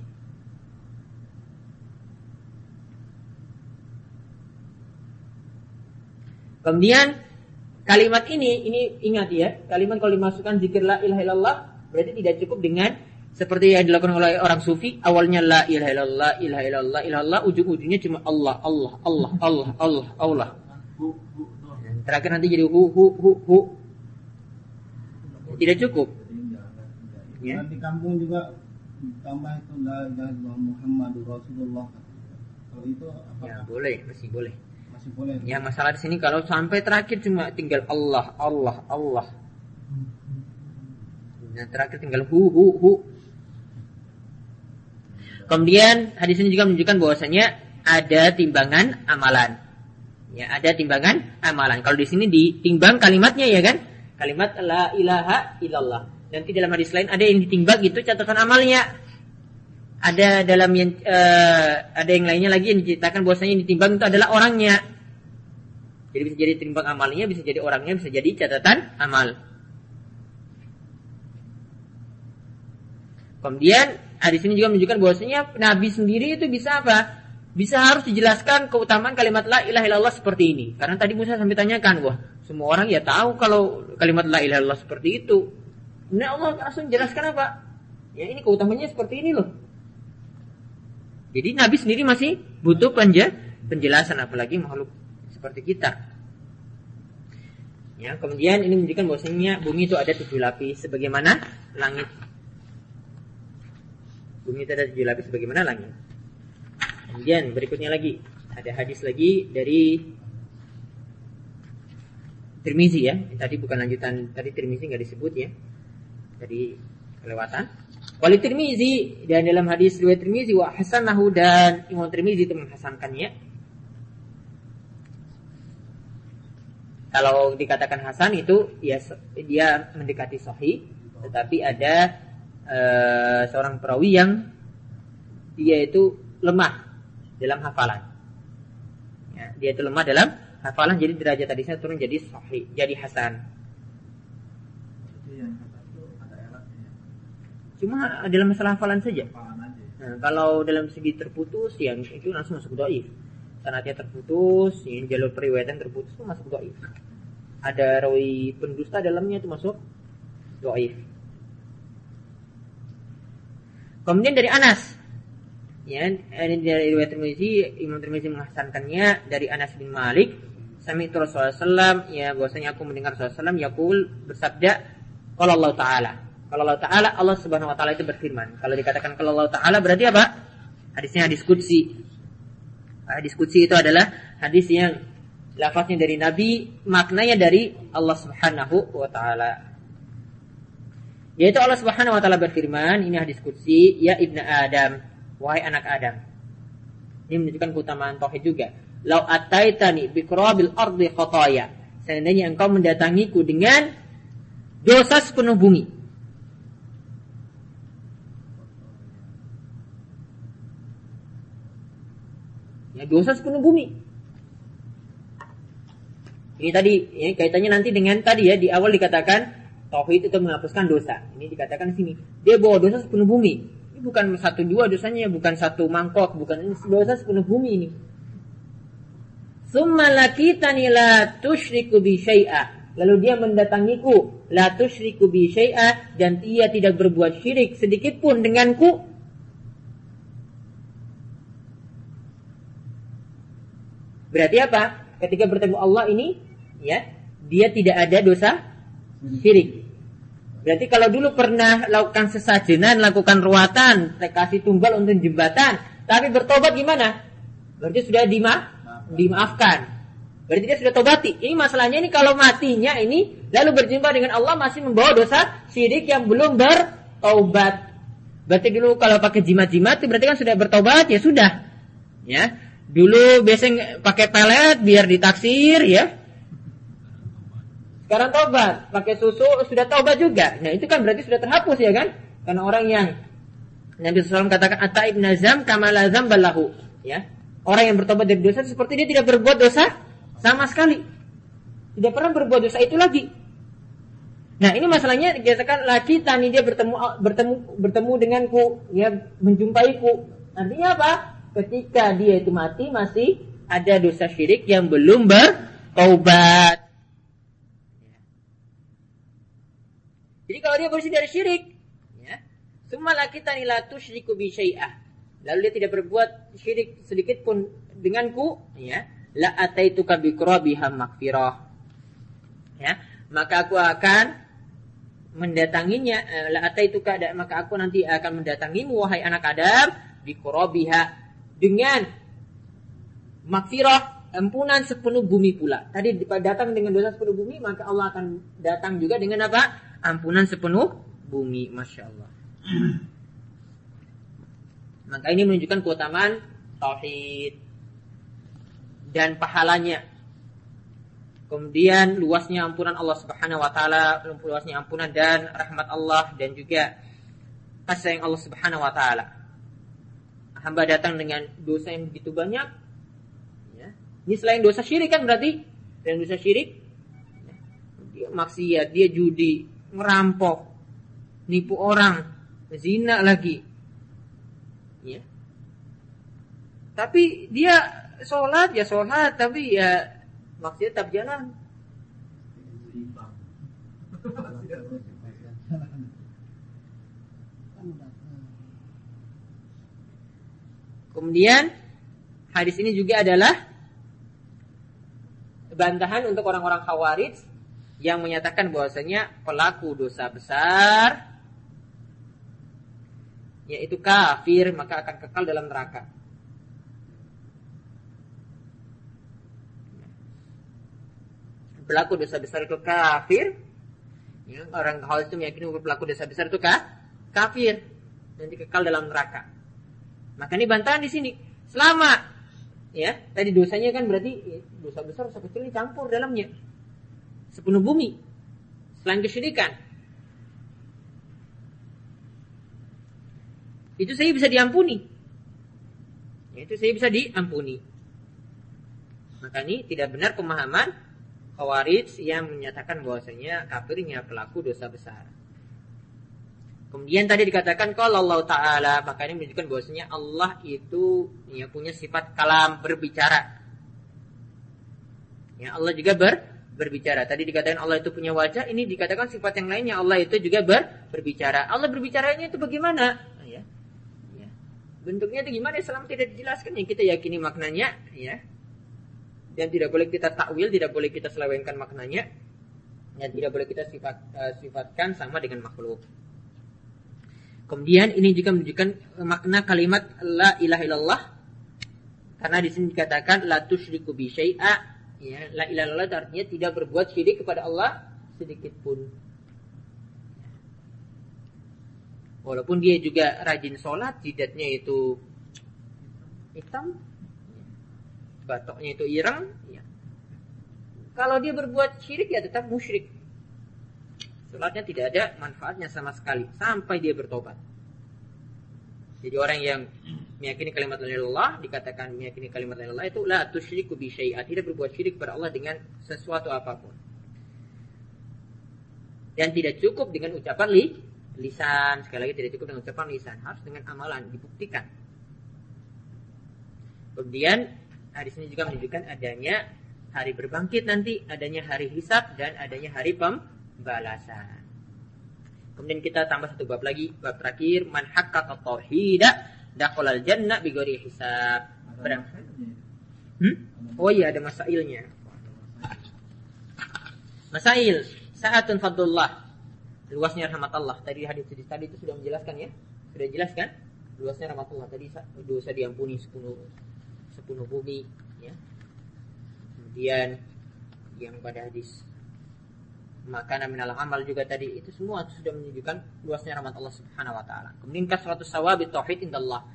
Kemudian kalimat ini ini ingat ya, kalimat kalau dimasukkan zikir la ilaha berarti tidak cukup dengan seperti yang dilakukan oleh orang sufi awalnya la ilaha illallah ilaha illallah ilallah ujung-ujungnya cuma Allah Allah Allah Allah Allah Allah. Terakhir nanti jadi hu hu hu hu. Tidak cukup. Ya. di kampung juga tambah itu la ilaha illallah Muhammadur Rasulullah. Kalau itu apa? Ya boleh masih boleh. Masih boleh. Ya masalah di sini kalau sampai terakhir cuma tinggal Allah Allah Allah. Nah, terakhir tinggal hu hu hu Kemudian hadis ini juga menunjukkan bahwasanya ada timbangan amalan. Ya, ada timbangan amalan. Kalau di sini ditimbang kalimatnya ya kan? Kalimat la ilaha illallah. Nanti dalam hadis lain ada yang ditimbang itu catatan amalnya. Ada dalam yang uh, ada yang lainnya lagi yang diceritakan bahwasanya yang ditimbang itu adalah orangnya. Jadi bisa jadi timbang amalnya, bisa jadi orangnya, bisa jadi catatan amal. Kemudian Hadis ini juga menunjukkan bahwasanya Nabi sendiri itu bisa apa? Bisa harus dijelaskan keutamaan kalimat la ilaha illallah seperti ini. Karena tadi Musa sampai tanyakan, wah semua orang ya tahu kalau kalimat la ilaha illallah seperti itu. Nah Allah langsung jelaskan apa? Ya ini keutamanya seperti ini loh. Jadi Nabi sendiri masih butuh penjelasan apalagi makhluk seperti kita. Ya, kemudian ini menunjukkan bahwasanya bumi itu ada tujuh lapis sebagaimana langit Bumi itu ada tujuh lapis bagaimana langit. Kemudian berikutnya lagi ada hadis lagi dari Tirmizi ya. Tadi bukan lanjutan tadi Tirmizi nggak disebut ya. Tadi kelewatan. Wali Tirmizi dan dalam hadis riwayat Tirmizi wa hasanahu dan Imam Tirmizi itu menghasankannya. Kalau dikatakan hasan itu ya dia mendekati sahih, tetapi ada uh, seorang perawi yang dia itu lemah dalam hafalan. Ya, dia itu lemah dalam hafalan jadi derajat tadi saya turun jadi sahih, jadi hasan. Cuma dalam masalah hafalan saja. Nah, kalau dalam segi terputus yang itu langsung masuk doif. Sanatnya terputus, yang jalur periwayatan terputus itu masuk doif. Ada rawi pendusta dalamnya itu masuk doif. Kemudian dari Anas, ya ini dari riwayat Tirmizi, Imam Tirmizi menghasankannya dari Anas bin Malik. Sami itu Rasulullah SAW, ya bahwasanya aku mendengar Rasulullah SAW yakul bersabda, kalau Allah Taala, kalau Allah Taala Allah Subhanahu Wa Taala itu berfirman. Kalau dikatakan kalau Allah Taala berarti apa? Hadisnya hadis kutsi. Hadis kutsi itu adalah hadis yang lafaznya dari Nabi, maknanya dari Allah Subhanahu Wa Taala. Yaitu Allah Subhanahu wa taala berfirman, ini hadis qudsi, ya ibnu Adam, wahai anak Adam. Ini menunjukkan keutamaan tauhid juga. Lau ataitani biqrabil ardi khataya. Seandainya engkau mendatangiku dengan dosa sepenuh bumi. Ya, dosa sepenuh bumi. Ini tadi, ya, kaitannya nanti dengan tadi ya, di awal dikatakan Tauhid itu menghapuskan dosa. Ini dikatakan di sini. Dia bawa dosa sepenuh bumi. Ini bukan satu dua dosanya, bukan satu mangkok, bukan ini dosa sepenuh bumi ini. Summa lakitani la tusyriku bi syai'a. Lalu dia mendatangiku, la tusyriku bi syai'a dan ia tidak berbuat syirik sedikit pun denganku. Berarti apa? Ketika bertemu Allah ini, ya, dia tidak ada dosa syirik. Berarti kalau dulu pernah lakukan sesajenan, lakukan ruatan, kasih tumbal untuk jembatan, tapi bertobat gimana? Berarti sudah dima dimaafkan. Berarti dia sudah tobati. Ini masalahnya ini kalau matinya ini lalu berjumpa dengan Allah masih membawa dosa syirik yang belum bertobat. Berarti dulu kalau pakai jimat-jimat berarti kan sudah bertobat ya sudah. Ya. Dulu biasanya pakai pelet biar ditaksir ya. Sekarang tobat, pakai susu sudah tobat juga. Nah itu kan berarti sudah terhapus ya kan? Karena orang yang Nabi SAW katakan Ataib nazam kamalazam balahu. Ya, orang yang bertobat dari dosa seperti dia tidak berbuat dosa sama sekali. Tidak pernah berbuat dosa itu lagi. Nah ini masalahnya dikatakan lagi tani dia bertemu bertemu bertemu denganku, ya menjumpaiku. Artinya apa? Ketika dia itu mati masih ada dosa syirik yang belum bertobat. Jadi kalau dia bersih dari syirik, ya, semua kita nila tusyriku bi. Lalu dia tidak berbuat syirik sedikit pun denganku, ya, la ataituka bi qurabiha maghfirah. Ya, maka aku akan mendatanginya eh, la ataituka maka aku nanti akan mendatangimu wahai anak Adam bi qurabiha dengan makfirah ampunan sepenuh bumi pula. Tadi datang dengan dosa sepenuh bumi, maka Allah akan datang juga dengan apa? Ampunan sepenuh bumi, masya Allah. Maka ini menunjukkan keutamaan tauhid dan pahalanya. Kemudian luasnya ampunan Allah Subhanahu wa taala, luasnya ampunan dan rahmat Allah dan juga kasih yang Allah Subhanahu wa taala. Hamba datang dengan dosa yang begitu banyak. Ya. Ini selain dosa syirik kan berarti dan dosa syirik ya. dia maksiat, dia judi, ngerampok, nipu orang, zina lagi. Ya. Tapi dia sholat ya sholat, tapi ya maksudnya tetap jalan. Kemudian hadis ini juga adalah bantahan untuk orang-orang khawarij yang menyatakan bahwasanya pelaku dosa besar yaitu kafir maka akan kekal dalam neraka. Pelaku dosa besar itu kafir. Ya, orang kafir itu meyakini pelaku dosa besar itu kah? kafir nanti kekal dalam neraka. Maka ini bantahan di sini. Selama ya tadi dosanya kan berarti ya, dosa besar dosa kecil ini campur dalamnya sepenuh bumi selain kesyirikan. Itu saya bisa diampuni. Itu saya bisa diampuni. Maka ini tidak benar pemahaman Khawarij yang menyatakan bahwasanya kafirnya pelaku dosa besar. Kemudian tadi dikatakan kalau Allah Taala, maka ini menunjukkan bahwasanya Allah itu ya punya sifat kalam berbicara. Ya Allah juga ber, berbicara. Tadi dikatakan Allah itu punya wajah, ini dikatakan sifat yang lainnya Allah itu juga ber, berbicara. Allah berbicaranya itu bagaimana? Ya. ya. Bentuknya itu gimana? Selama tidak dijelaskan, ya kita yakini maknanya, ya. Dan tidak boleh kita takwil, tidak boleh kita selewengkan maknanya, dan tidak boleh kita sifat, uh, sifatkan sama dengan makhluk. Kemudian ini juga menunjukkan makna kalimat la ilaha illallah karena di sini dikatakan la tusyriku bi syai'a ya la ilaha illallah artinya tidak berbuat syirik kepada Allah sedikit pun. Walaupun dia juga rajin sholat, jidatnya itu hitam, batoknya itu irang, ya. kalau dia berbuat syirik ya tetap musyrik. Sholatnya tidak ada manfaatnya sama sekali sampai dia bertobat. Jadi orang yang meyakini kalimat la dikatakan meyakini kalimat la itu la tusyriku bi syai'a, tidak berbuat syirik kepada Allah dengan sesuatu apa pun. Dan tidak cukup dengan ucapan li, lisan, sekali lagi tidak cukup dengan ucapan lisan, harus dengan amalan dibuktikan. Kemudian hadis ini juga menunjukkan adanya hari berbangkit nanti, adanya hari hisab dan adanya hari pem balasan. Kemudian kita tambah satu bab lagi, bab terakhir man haqqaqa tauhida dakhalal jannah bi ghairi hisab. Berang. Hmm? Oh iya ada masailnya. Masail saatun fadlullah. Luasnya rahmat Allah. Tadi hadis tadi itu sudah menjelaskan ya. Sudah jelaskan luasnya rahmat Allah tadi dosa diampuni sepenuh sepenuh bumi ya. Kemudian yang pada hadis makanan minal amal juga tadi itu semua sudah menunjukkan luasnya rahmat Allah Subhanahu wa taala. Kemudian kasratus sawabit tauhid indallah.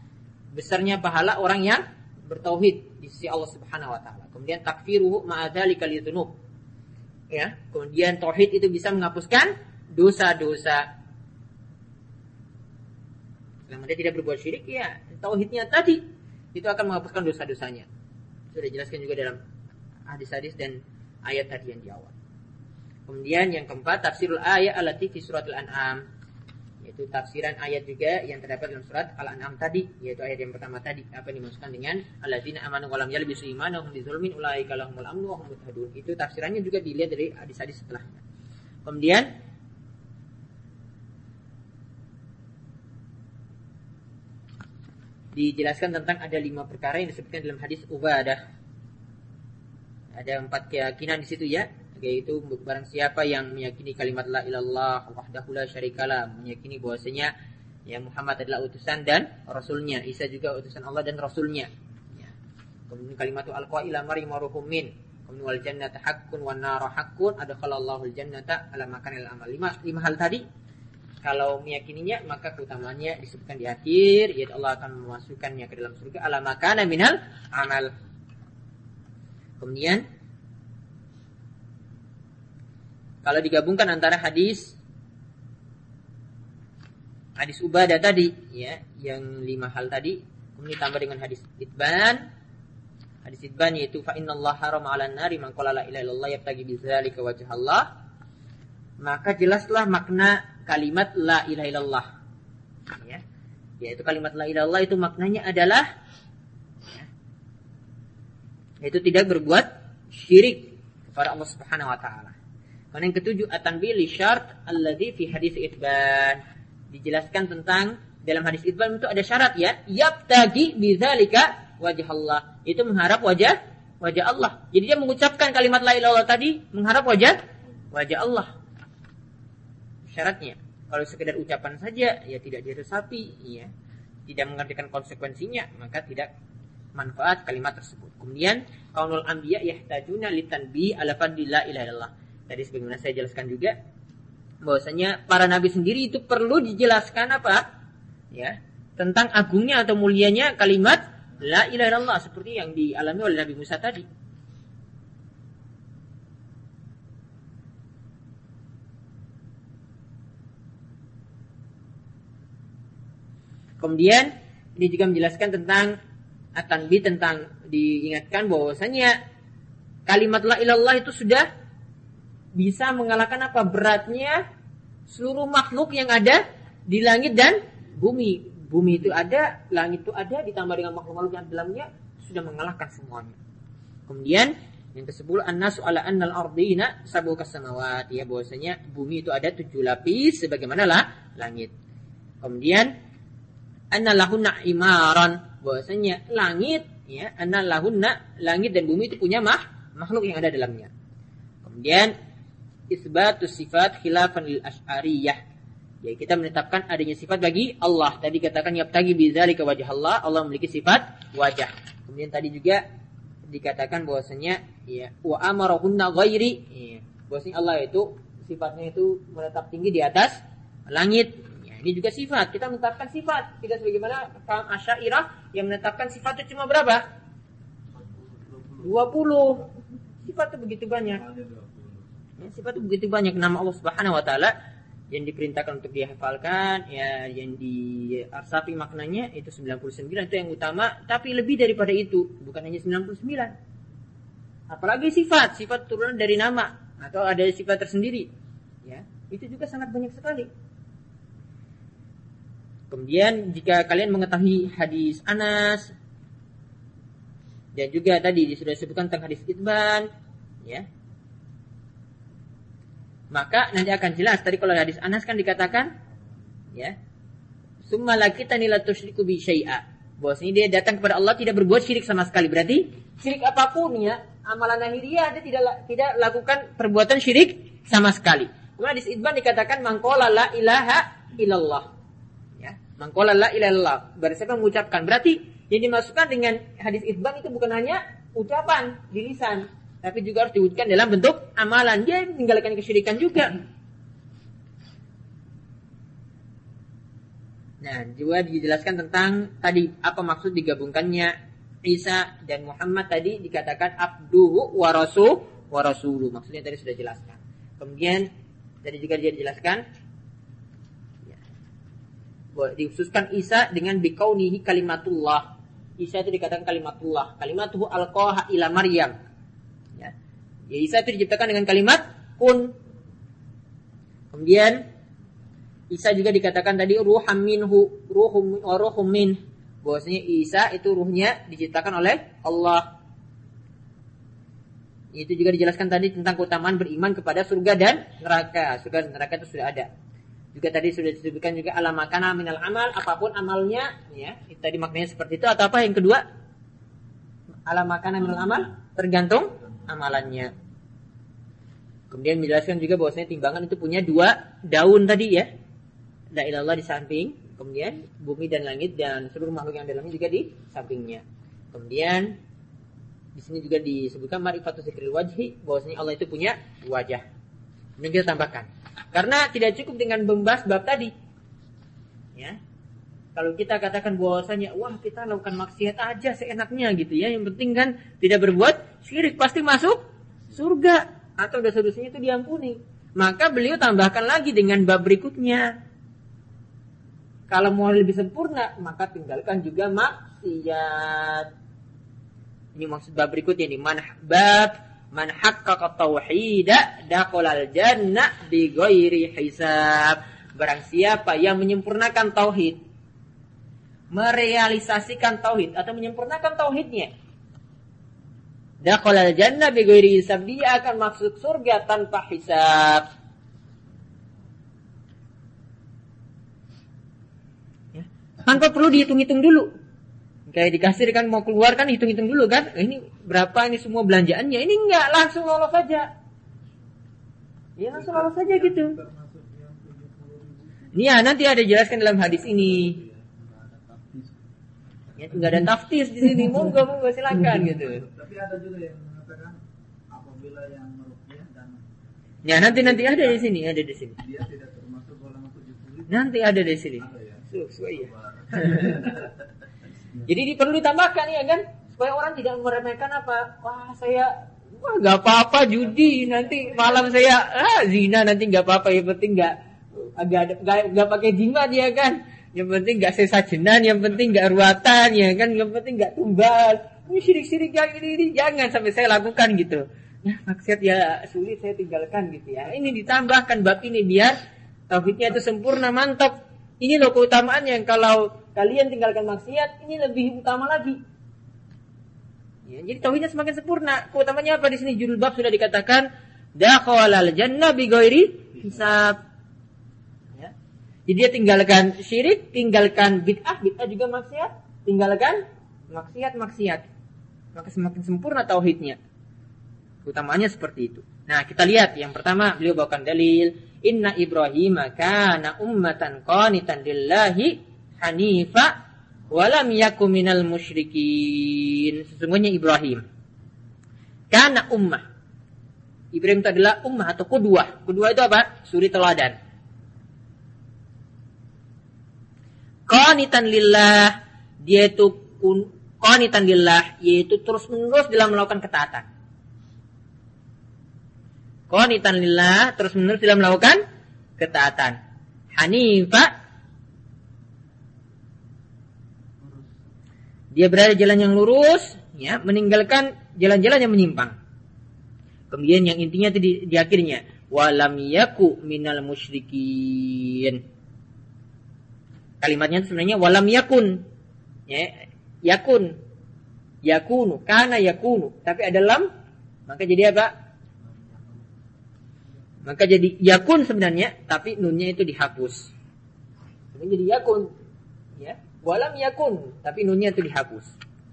Besarnya pahala orang yang bertauhid di sisi Allah Subhanahu wa taala. Kemudian takfiruhu ma'adzalika lidzunub. Ya, kemudian tauhid itu bisa menghapuskan dosa-dosa. Selama dia tidak berbuat syirik ya tauhidnya tadi itu akan menghapuskan dosa-dosanya. Sudah dijelaskan juga dalam hadis-hadis dan ayat tadi yang di awal. Kemudian yang keempat tafsirul ayat alati fi suratul an'am yaitu tafsiran ayat juga yang terdapat dalam surat Al-An'am tadi yaitu ayat yang pertama tadi apa yang dimaksudkan dengan alladzina amanu wa lam yalbisu imanahum bizulmin ulaika lahumul amnu wa hum muhtadun itu tafsirannya juga dilihat dari hadis-hadis setelahnya. Kemudian dijelaskan tentang ada lima perkara yang disebutkan dalam hadis Ubadah. Ada empat keyakinan di situ ya yaitu barang siapa yang meyakini kalimat la ilallah wahdahu la syarikalah meyakini bahwasanya ya Muhammad adalah utusan dan rasulnya Isa juga utusan Allah dan rasulnya. Ya. kemudian kalimat al-qaila marimaruhum min. Kemudian wal jannata haqqun wan nar haqqun. Adkhalallahu al jannata ala makanil amal. Lima, lima hal tadi. Kalau meyakininya maka keutamaannya disebutkan di akhir yaitu Allah akan memasukkannya ke dalam surga. Ala makana minal amal. Kemudian kalau digabungkan antara hadis hadis Ubadah tadi ya, yang lima hal tadi, kemudian ditambah dengan hadis Itban. Hadis Itban yaitu fa Allah haram 'alan nari man qala la ilaha illallah yabtagi bidzalika wajh Allah. Maka jelaslah makna kalimat la ilaha illallah. Ya. Yaitu kalimat la ilaha illallah itu maknanya adalah ya, yaitu tidak berbuat syirik kepada Allah Subhanahu wa taala. Kemudian yang ketujuh at-tanbih li syart alladhi fi hadis itban. Dijelaskan tentang dalam hadis itban itu ada syarat ya. Yabtagi bidzalika wajah Allah. Itu mengharap wajah wajah Allah. Jadi dia mengucapkan kalimat la ilaha tadi mengharap wajah wajah Allah. Syaratnya. Kalau sekedar ucapan saja ya tidak diresapi ya. Tidak mengertikan konsekuensinya maka tidak manfaat kalimat tersebut. Kemudian kaunul anbiya yahtajuna litanbi ala fadlillah ilaha illallah tadi sebagaimana saya jelaskan juga bahwasanya para nabi sendiri itu perlu dijelaskan apa ya tentang agungnya atau mulianya kalimat la ilaha illallah seperti yang dialami oleh Nabi Musa tadi. Kemudian ini juga menjelaskan tentang akan bi tentang diingatkan bahwasanya kalimat la ilallah itu sudah bisa mengalahkan apa beratnya seluruh makhluk yang ada di langit dan bumi. Bumi itu ada, langit itu ada, ditambah dengan makhluk-makhluk yang dalamnya sudah mengalahkan semuanya. Kemudian yang ke-10 an-nasu ala annal ardina sabu kasamawat ya bahwasanya bumi itu ada tujuh lapis sebagaimana lah langit. Kemudian anna lahunna imaran bahwasanya langit ya anna lahunna langit dan bumi itu punya mah, makhluk yang ada dalamnya. Kemudian isbatus sifat khilafan lil asy'ariyah Ya, kita menetapkan adanya sifat bagi Allah. Tadi katakan yabtagi bidzalika wajah Allah, Allah memiliki sifat wajah. Kemudian tadi juga dikatakan bahwasanya ya wa amarahunna ghairi. Ya, bahwasanya Allah itu sifatnya itu menetap tinggi di atas langit. Ya, ini juga sifat. Kita menetapkan sifat. Tidak sebagaimana kaum Asy'ariyah yang menetapkan sifat itu cuma berapa? 20. Sifat itu begitu banyak. Ya, sifat itu begitu banyak nama Allah Subhanahu wa taala yang diperintahkan untuk dihafalkan ya yang di arsafi maknanya itu 99 itu yang utama. Tapi lebih daripada itu bukan hanya 99 apalagi sifat sifat turunan dari nama atau ada sifat tersendiri ya. Itu juga sangat banyak sekali. Kemudian jika kalian mengetahui hadis Anas dan juga tadi sudah disebutkan tentang hadis Itban ya maka nanti akan jelas tadi kalau hadis Anas kan dikatakan ya summa kita nila tusyriku bi syai'a. Bahwasanya dia datang kepada Allah tidak berbuat syirik sama sekali. Berarti syirik apa pun ya amalan lahiriah dia tidak tidak lakukan perbuatan syirik sama sekali. Kemudian hadis Ibn dikatakan mangkola la ilaha illallah. Ya mangkola la ilallah berarti siapa mengucapkan? Berarti yang dimasukkan dengan hadis Ibn itu bukan hanya ucapan di lisan tapi juga harus diwujudkan dalam bentuk amalan. Dia meninggalkan kesyirikan juga. Nah, juga dijelaskan tentang tadi apa maksud digabungkannya Isa dan Muhammad tadi dikatakan abduhu wa rasul. Maksudnya tadi sudah jelaskan. Kemudian tadi juga dia dijelaskan ya, dikhususkan Isa dengan bikaunihi kalimatullah. Isa itu dikatakan kalimatullah. Kalimatuhu alqaha ila Maryam Ya Isa itu diciptakan dengan kalimat kun. Kemudian Isa juga dikatakan tadi ruham minhu, ruhum ruhum min. Bahwasanya Isa itu ruhnya diciptakan oleh Allah. Itu juga dijelaskan tadi tentang keutamaan beriman kepada surga dan neraka. Surga dan neraka itu sudah ada. Juga tadi sudah disebutkan juga alam makana minal amal, apa pun amalnya, ya. Itu tadi maknanya seperti itu atau apa yang kedua? Alam makana minal amal tergantung amalannya. Kemudian menjelaskan juga bahwasanya timbangan itu punya dua daun tadi ya. La ilallah di samping, kemudian bumi dan langit dan seluruh makhluk yang dalamnya juga di sampingnya. Kemudian di sini juga disebutkan marifatu zikril wajhi bahwasanya Allah itu punya wajah. Ini kita tambahkan. Karena tidak cukup dengan membahas bab tadi. Ya. Kalau kita katakan bahwasanya wah kita lakukan maksiat aja seenaknya gitu ya. Yang penting kan tidak berbuat syirik pasti masuk surga atau dosa-dosanya itu diampuni. Maka beliau tambahkan lagi dengan bab berikutnya. Kalau mau lebih sempurna, maka tinggalkan juga maksiat. Ini maksud bab berikutnya ini. Man bab man haqqaqa tauhida al jannah bi ghairi hisab. Barang siapa yang menyempurnakan tauhid, merealisasikan tauhid atau menyempurnakan tauhidnya, Dakhalal jannah ghairi hisab. Dia akan masuk surga tanpa hisab. Ya. Tanpa perlu dihitung-hitung dulu. Kayak di kasir kan mau keluar kan hitung-hitung dulu kan. Eh, ini berapa ini semua belanjaannya. Ini enggak langsung lolos saja. Ya langsung lolos saja gitu. Ini ya nanti ada jelaskan dalam hadis ini. Ya, enggak ada tafsir di sini. Monggo monggo silakan gitu tapi ada juga yang mengatakan apabila yang merukyah dan Ya nanti nanti ada di sini, ada di sini. Dia tidak termasuk golongan tujuh puluh. Nanti ada di sini. Ada ya. Sesuai ya. Jadi ini perlu ditambahkan ya kan supaya orang tidak meremehkan apa. Wah saya wah nggak apa-apa judi nanti malam saya ah zina nanti nggak apa-apa yang penting nggak agak nggak pakai jimat ya kan yang penting nggak sesajenan yang penting nggak ruatan ya kan yang penting nggak tumbal ini syirik-syirik yang ini, ini jangan sampai saya lakukan gitu. Nah, maksiat ya sulit saya tinggalkan gitu ya. Ini ditambahkan bab ini biar tauhidnya itu sempurna, mantap. Ini loh keutamaannya kalau kalian tinggalkan maksiat, ini lebih utama lagi. Ya, jadi tauhidnya semakin sempurna. Keutamanya apa di sini? Judul bab sudah dikatakan dakhalal jannah bi ghairi hisab. Jadi dia tinggalkan syirik, tinggalkan bid'ah, bid'ah juga maksiat, tinggalkan maksiat, maksiat. Maka semakin sempurna tauhidnya. Utamaannya seperti itu. Nah, kita lihat yang pertama beliau bawakan dalil Inna Ibrahim kana ummatan qanitan lillahi hanifa walam yaku minal musyrikin. Sesungguhnya Ibrahim kana ummah. Ibrahim itu adalah ummah atau kedua. Kedua itu apa? Suri teladan. Qanitan lillah dia itu qanitan lillah yaitu terus-menerus dalam melakukan ketaatan. Qanitan lillah terus menerus dalam melakukan ketaatan. Hanifa dia berada jalan yang lurus, ya, meninggalkan jalan-jalan yang menyimpang. Kemudian yang intinya itu di, di akhirnya walam yaku minal musyrikin. Kalimatnya sebenarnya walam yakun. Ya, yakun. Yakunu, kana yakunu, tapi ada lam maka jadi apa? Maka jadi yakun sebenarnya, tapi nunnya itu dihapus. Jadi yakun. Ya. Walam yakun, tapi nunnya itu dihapus.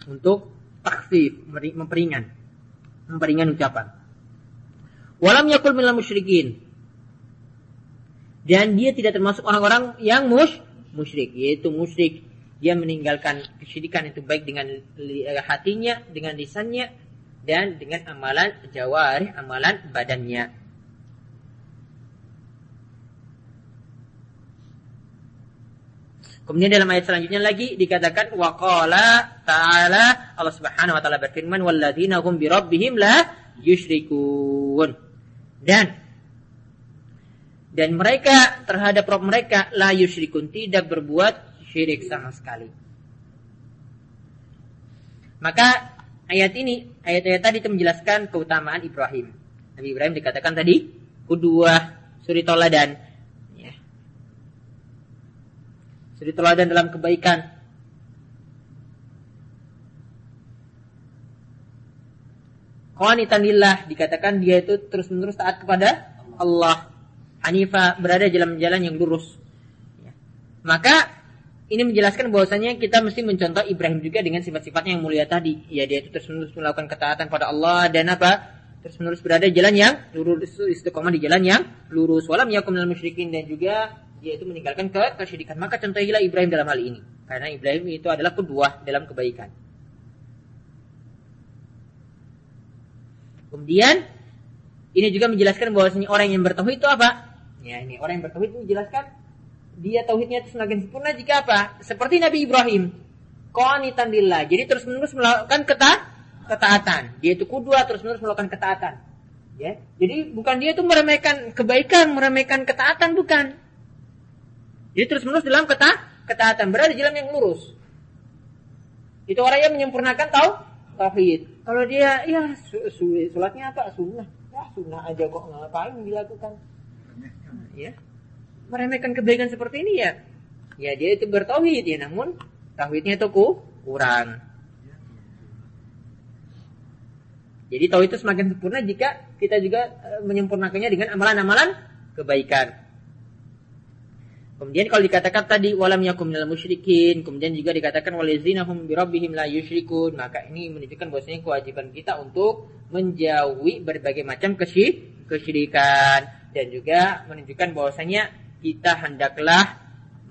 Untuk taksif, memperingan. Memperingan ucapan. Walam yakul minal musyrikin. Dan dia tidak termasuk orang-orang yang mus musyrik. Yaitu musyrik. Dia meninggalkan kesyirikan itu baik dengan hatinya, dengan lisannya, dan dengan amalan jawari, amalan badannya. Kemudian dalam ayat selanjutnya lagi dikatakan waqala ta'ala Allah Subhanahu wa taala berfirman walladzina hum bi rabbihim la yusyrikun. Dan dan mereka terhadap Rabb mereka la yusyrikun tidak berbuat syirik sama sekali. Maka ayat ini, ayat-ayat tadi itu menjelaskan keutamaan Ibrahim. Nabi Ibrahim dikatakan tadi kedua suri toladan Jadi teladan dalam kebaikan. Qanitan lillah dikatakan dia itu terus-menerus taat kepada Allah. Hanifa berada dalam jalan yang lurus. Ya. Maka ini menjelaskan bahwasanya kita mesti mencontoh Ibrahim juga dengan sifat-sifatnya yang mulia tadi. Ya dia itu terus-menerus melakukan ketaatan pada Allah dan apa? Terus-menerus berada jalan yang lurus istiqomah di jalan yang lurus. Walam yakum minal musyrikin dan juga yaitu meninggalkan ke kesyirikan. Maka contohilah Ibrahim dalam hal ini. Karena Ibrahim itu adalah kedua dalam kebaikan. Kemudian ini juga menjelaskan bahwasanya orang yang bertauhid itu apa? Ya, ini orang yang bertauhid itu menjelaskan dia tauhidnya itu semakin sempurna jika apa? Seperti Nabi Ibrahim. Qanitan lillah. Jadi terus-menerus melakukan keta ketaatan. Dia itu kudua terus-menerus melakukan ketaatan. Ya. Jadi bukan dia itu meremehkan kebaikan, meremehkan ketaatan bukan. Jadi terus menerus dalam keta ketaatan berada di jalan yang lurus. Itu orang yang menyempurnakan tahu tauhid. Kalau dia ya sholatnya apa sunnah, ya sunnah aja kok ngapain dilakukan. Ya, meremehkan kebaikan seperti ini ya. Ya dia itu bertauhid ya, namun tauhidnya itu kurang. Jadi tauhid itu semakin sempurna jika kita juga eh, menyempurnakannya dengan amalan-amalan kebaikan. Kemudian kalau dikatakan tadi walam yakum minal musyrikin, kemudian juga dikatakan walazina hum bi rabbihim la yusyrikun, maka ini menunjukkan bahwasanya kewajiban kita untuk menjauhi berbagai macam kesyirikan dan juga menunjukkan bahwasanya kita hendaklah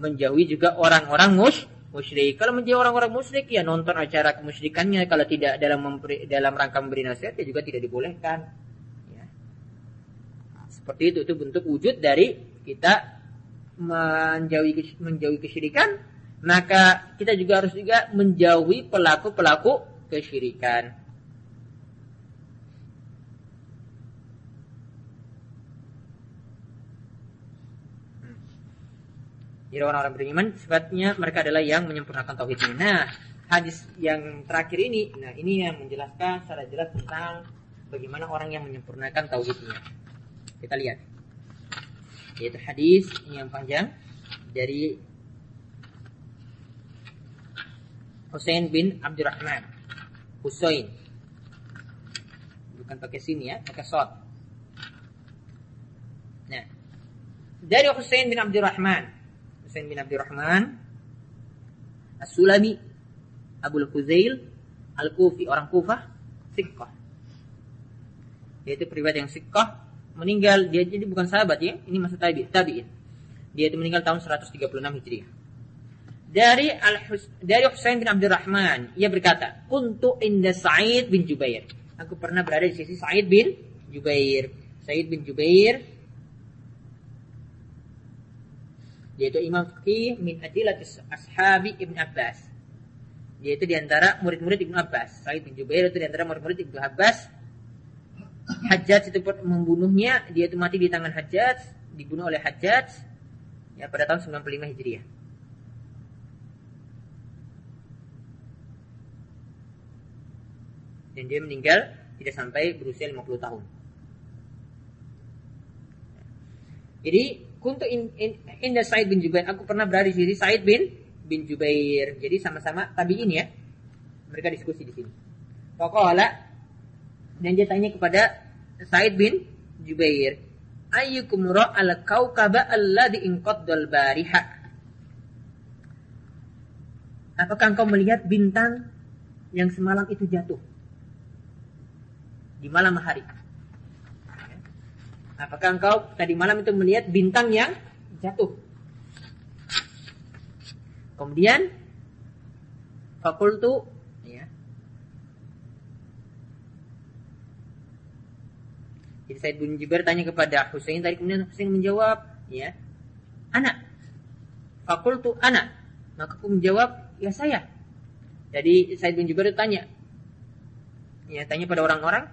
menjauhi juga orang-orang mus musyrik. Kalau menjauhi orang-orang musyrik ya nonton acara kemusyrikannya, kalau tidak dalam memberi, dalam rangka memberi nasihat ya juga tidak dibolehkan. Ya. Seperti itu itu bentuk wujud dari kita menjauhi menjauhi kesyirikan, maka kita juga harus juga menjauhi pelaku-pelaku kesyirikan. Jadi orang-orang beriman sifatnya mereka adalah yang menyempurnakan tauhidnya. Nah, hadis yang terakhir ini, nah ini yang menjelaskan secara jelas tentang bagaimana orang yang menyempurnakan tauhidnya. Kita lihat. Yaitu hadis ini yang panjang dari Hussein bin Abdurrahman. Hussein. Bukan pakai sini ya, pakai sod. Nah, dari Hussein bin Abdurrahman Husain bin Abdurrahman As-Sulami Abul Fuzail Al-Kufi orang Kufah Sikkah. Yaitu pribadi yang Sikkah meninggal. Dia jadi bukan sahabat ya ini masa tabi tabiin. Dia itu meninggal tahun 136 Hijriah. Dari Al dari Husain bin Abdurrahman ia berkata untuk inda Sa'id bin Jubair. Aku pernah berada di sisi Sa'id bin Jubair. Sa'id bin Jubair yaitu imam fikih min adilat ashabi Ibn Abbas. Yaitu di antara murid-murid Ibn Abbas. Sa'id bin Jubair itu di antara murid-murid Ibn Abbas. Hajjaj itu membunuhnya dia itu mati di tangan Hajjaj dibunuh oleh Hajjaj ya pada tahun 95 Hijriah. Dan dia meninggal tidak sampai berusia 50 tahun. Jadi kuntu in, in, inda Said bin Jubair, aku pernah berada di sini Said bin bin Jubair. Jadi sama-sama tabiin ya. Mereka diskusi di sini. Pokoknya dan dia tanya kepada Said bin Jubair, ayyukum ra'al kaukaba alladhi inqaddal bariha? Apakah engkau melihat bintang yang semalam itu jatuh? di malam hari. Apakah engkau tadi malam itu melihat bintang yang jatuh? Kemudian fakultu ya. Jadi Said bin Jubair tanya kepada Husain tadi kemudian Husain menjawab, ya. Anak. Fakultu anak. Maka aku menjawab, ya saya. Jadi Said bin Jubair tanya, ya tanya pada orang-orang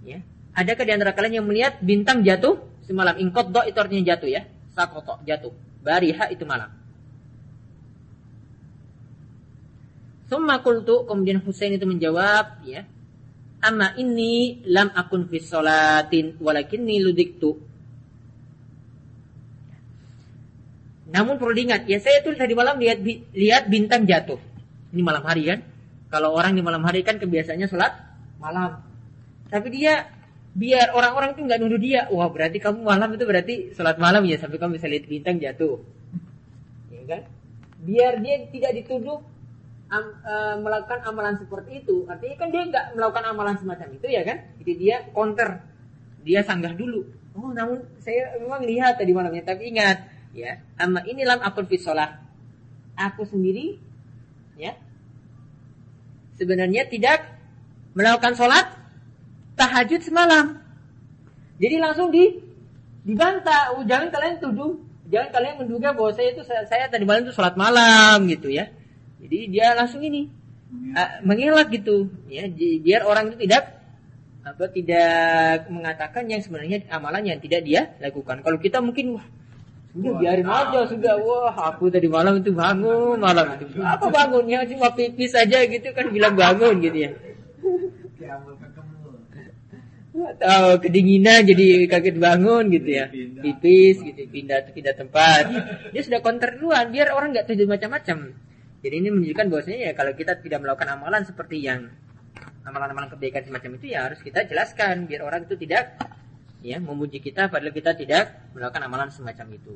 Ya. Adakah di antara kalian yang melihat bintang jatuh semalam? do itu artinya jatuh ya. Sakoto jatuh. Bariha itu malam. Summa kultu kemudian Husain itu menjawab ya. Amma ini lam akun fi salatin walakinni ludiktu. Namun perlu diingat, ya saya itu tadi malam lihat lihat bintang jatuh. Ini malam hari kan? Kalau orang di malam hari kan kebiasaannya sholat malam. Tapi dia biar orang-orang tuh nggak nuduh dia, wah berarti kamu malam itu berarti sholat malam ya sampai kamu bisa lihat bintang jatuh, ya kan? Biar dia tidak dituduh am, e, melakukan amalan seperti itu, artinya kan dia nggak melakukan amalan semacam itu ya kan? Jadi dia counter, dia sanggah dulu. Oh namun saya memang lihat tadi malamnya, tapi ingat ya, ama ini lam akun fi sholat. Aku sendiri ya sebenarnya tidak melakukan sholat tahajud semalam. Jadi langsung di dibantah. Oh, jangan kalian tuduh, jangan kalian menduga bahwa saya itu saya, saya tadi malam itu sholat malam gitu ya. Jadi dia langsung ini uh, mengelak gitu ya biar orang itu tidak apa tidak mengatakan yang sebenarnya amalan yang tidak dia lakukan. Kalau kita mungkin wah sudah biarin aja sudah wah aku tadi malam itu bangun malam itu apa bangunnya cuma pipis saja gitu kan bilang bangun gitu ya atau kedinginan jadi kaget bangun gitu ya. Pipis gitu pindah pindah tempat. Dia sudah counter duluan biar orang nggak tuduh macam-macam. Jadi ini menunjukkan bahwasanya ya kalau kita tidak melakukan amalan seperti yang amalan-amalan kebaikan semacam itu ya harus kita jelaskan biar orang itu tidak ya memuji kita padahal kita tidak melakukan amalan semacam itu.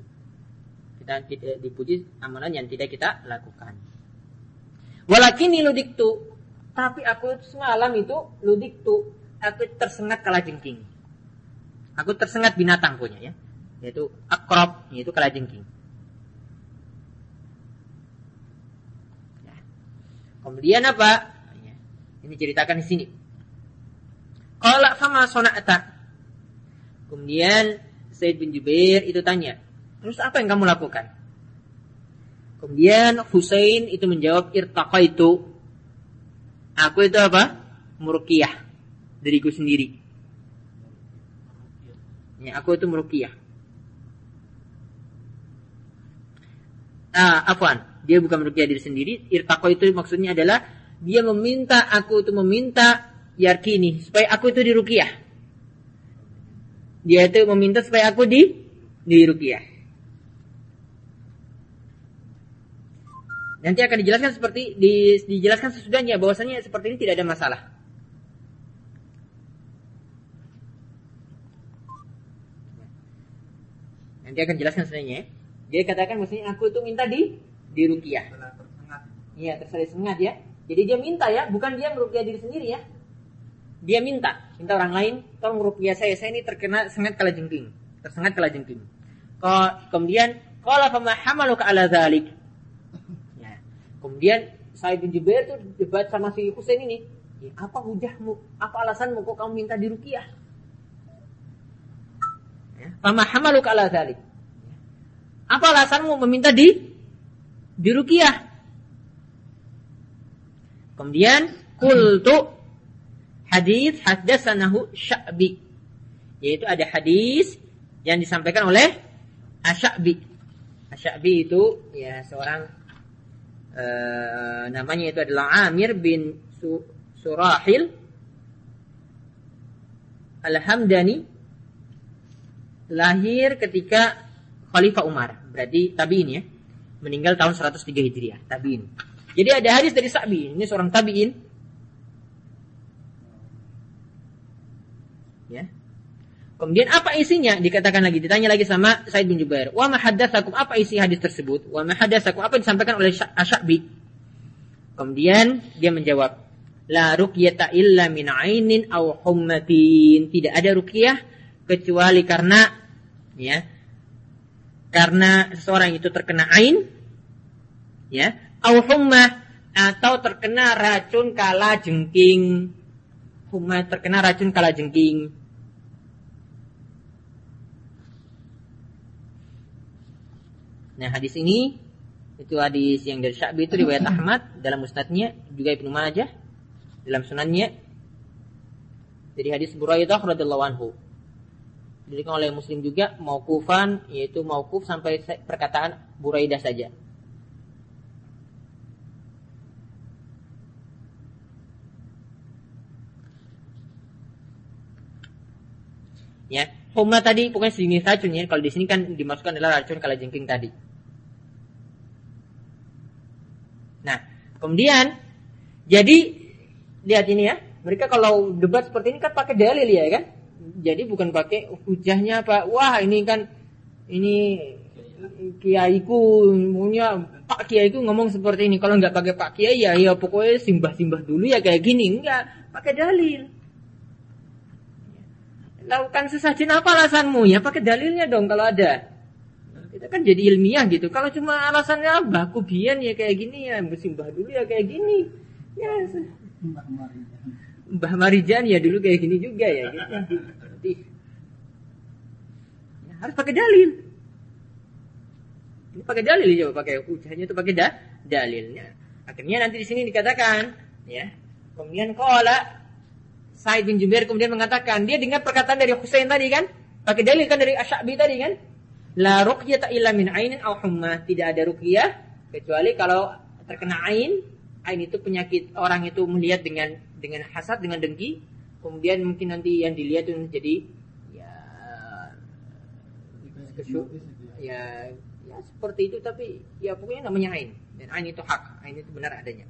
Kita tidak dipuji amalan yang tidak kita lakukan. Walakin ludiktu. Tapi aku semalam itu ludiktu aku tersengat kalajengking. Aku tersengat binatang punya ya, yaitu akrab, yaitu kalajengking. Ya. Kemudian apa? Ya. Ini ceritakan di sini. Kalau fama sonata. Kemudian Said bin Jubair itu tanya, terus apa yang kamu lakukan? Kemudian Husain itu menjawab irtaqa itu. Aku itu apa? Murkiyah diriku sendiri. Ya, aku itu merukiah. Ah, afwan, dia bukan merukiah diri sendiri. Irtako itu maksudnya adalah dia meminta aku itu meminta yakini supaya aku itu dirukiah. Dia itu meminta supaya aku di dirukiah. Nanti akan dijelaskan seperti di, dijelaskan sesudahnya bahwasanya seperti ini tidak ada masalah. Nanti akan jelaskan sebenarnya. Dia katakan maksudnya aku itu minta di di rukiah. Iya, terserah sengat ya. Jadi dia minta ya, bukan dia merukiah diri sendiri ya. Dia minta, minta orang lain, tolong merukiah saya, saya ini terkena sengat kala jengking, tersengat kala jengking. Kemudian, kalau fama hamaluka ala dzalik. Ya. Kemudian Said bin Jubair itu debat sama si Husain ini. Ya, apa hujahmu? Apa alasanmu kok kamu minta dirukiah? Fama hamaluka ala dzalik. Apa alasanmu meminta di dirukiah? Kemudian kultu hadis hadasanahu Sya'bi. Yaitu ada hadis yang disampaikan oleh Asy'abi. Asy'abi itu ya seorang uh, namanya itu adalah Amir bin Su Surahil Al-Hamdani lahir ketika Khalifah Umar. Berarti tabi'in ya. Meninggal tahun 103 Hijriah, tabi'in. Jadi ada hadis dari Sa'bi, ini seorang tabi'in. Ya. Kemudian apa isinya? Dikatakan lagi, ditanya lagi sama Said bin Jubair. Wa ma haddatsakum apa isi hadis tersebut? Wa ma haddatsakum apa yang disampaikan oleh Asyabi? Kemudian dia menjawab, La ruqyata illa min ainin aw hummatin. Tidak ada ruqyah kecuali karena ya karena seseorang itu terkena ain ya au hummah atau terkena racun kala jengking. Hummah terkena racun kala jengking. Nah hadis ini itu hadis yang dari Sya'bi itu riwayat Ahmad dalam musnadnya juga Ibnu Majah dalam sunannya dari hadis Buraidah radhiyallahu anhu dirikan oleh Muslim juga maukufan yaitu maukuf sampai perkataan Buraidah saja Ya, homa tadi pokoknya sejenis racun ya. Kalau di sini kan dimasukkan adalah racun kalajengking tadi. Nah, kemudian jadi lihat ini ya. Mereka kalau debat seperti ini kan pakai dalil ya kan. Jadi bukan pakai hujahnya apa. Wah, ini kan ini kiaiku punya Pak Kiaiku ngomong seperti ini. Kalau nggak pakai Pak Kiai ya ya pokoknya simbah-simbah dulu ya kayak gini. Enggak, pakai dalil lakukan sesajen apa alasanmu? Ya pakai dalilnya dong kalau ada. Kita kan jadi ilmiah gitu. Kalau cuma alasannya ah, baku bian ya kayak gini ya, bersimbah dulu ya kayak gini. Ya, Mbah Marijan ya dulu kayak gini juga ya. Gitu. Ya, harus pakai dalil. Ini pakai dalil ya, pakai hujahnya itu pakai da, dalilnya. Akhirnya nanti di sini dikatakan, ya. Kemudian kola Said bin Jubair kemudian mengatakan, dia dengar perkataan dari Husain tadi kan? Pakai dalil kan dari Asy'abi tadi kan? La ruqyata illa min ainin aw humma. Tidak ada ruqyah kecuali kalau terkena ain. Ain itu penyakit orang itu melihat dengan dengan hasad, dengan dengki. Kemudian mungkin nanti yang dilihat itu jadi ya kesyuk, ya? Ya seperti itu tapi ya pokoknya namanya ain dan ain itu hak, ain itu benar adanya.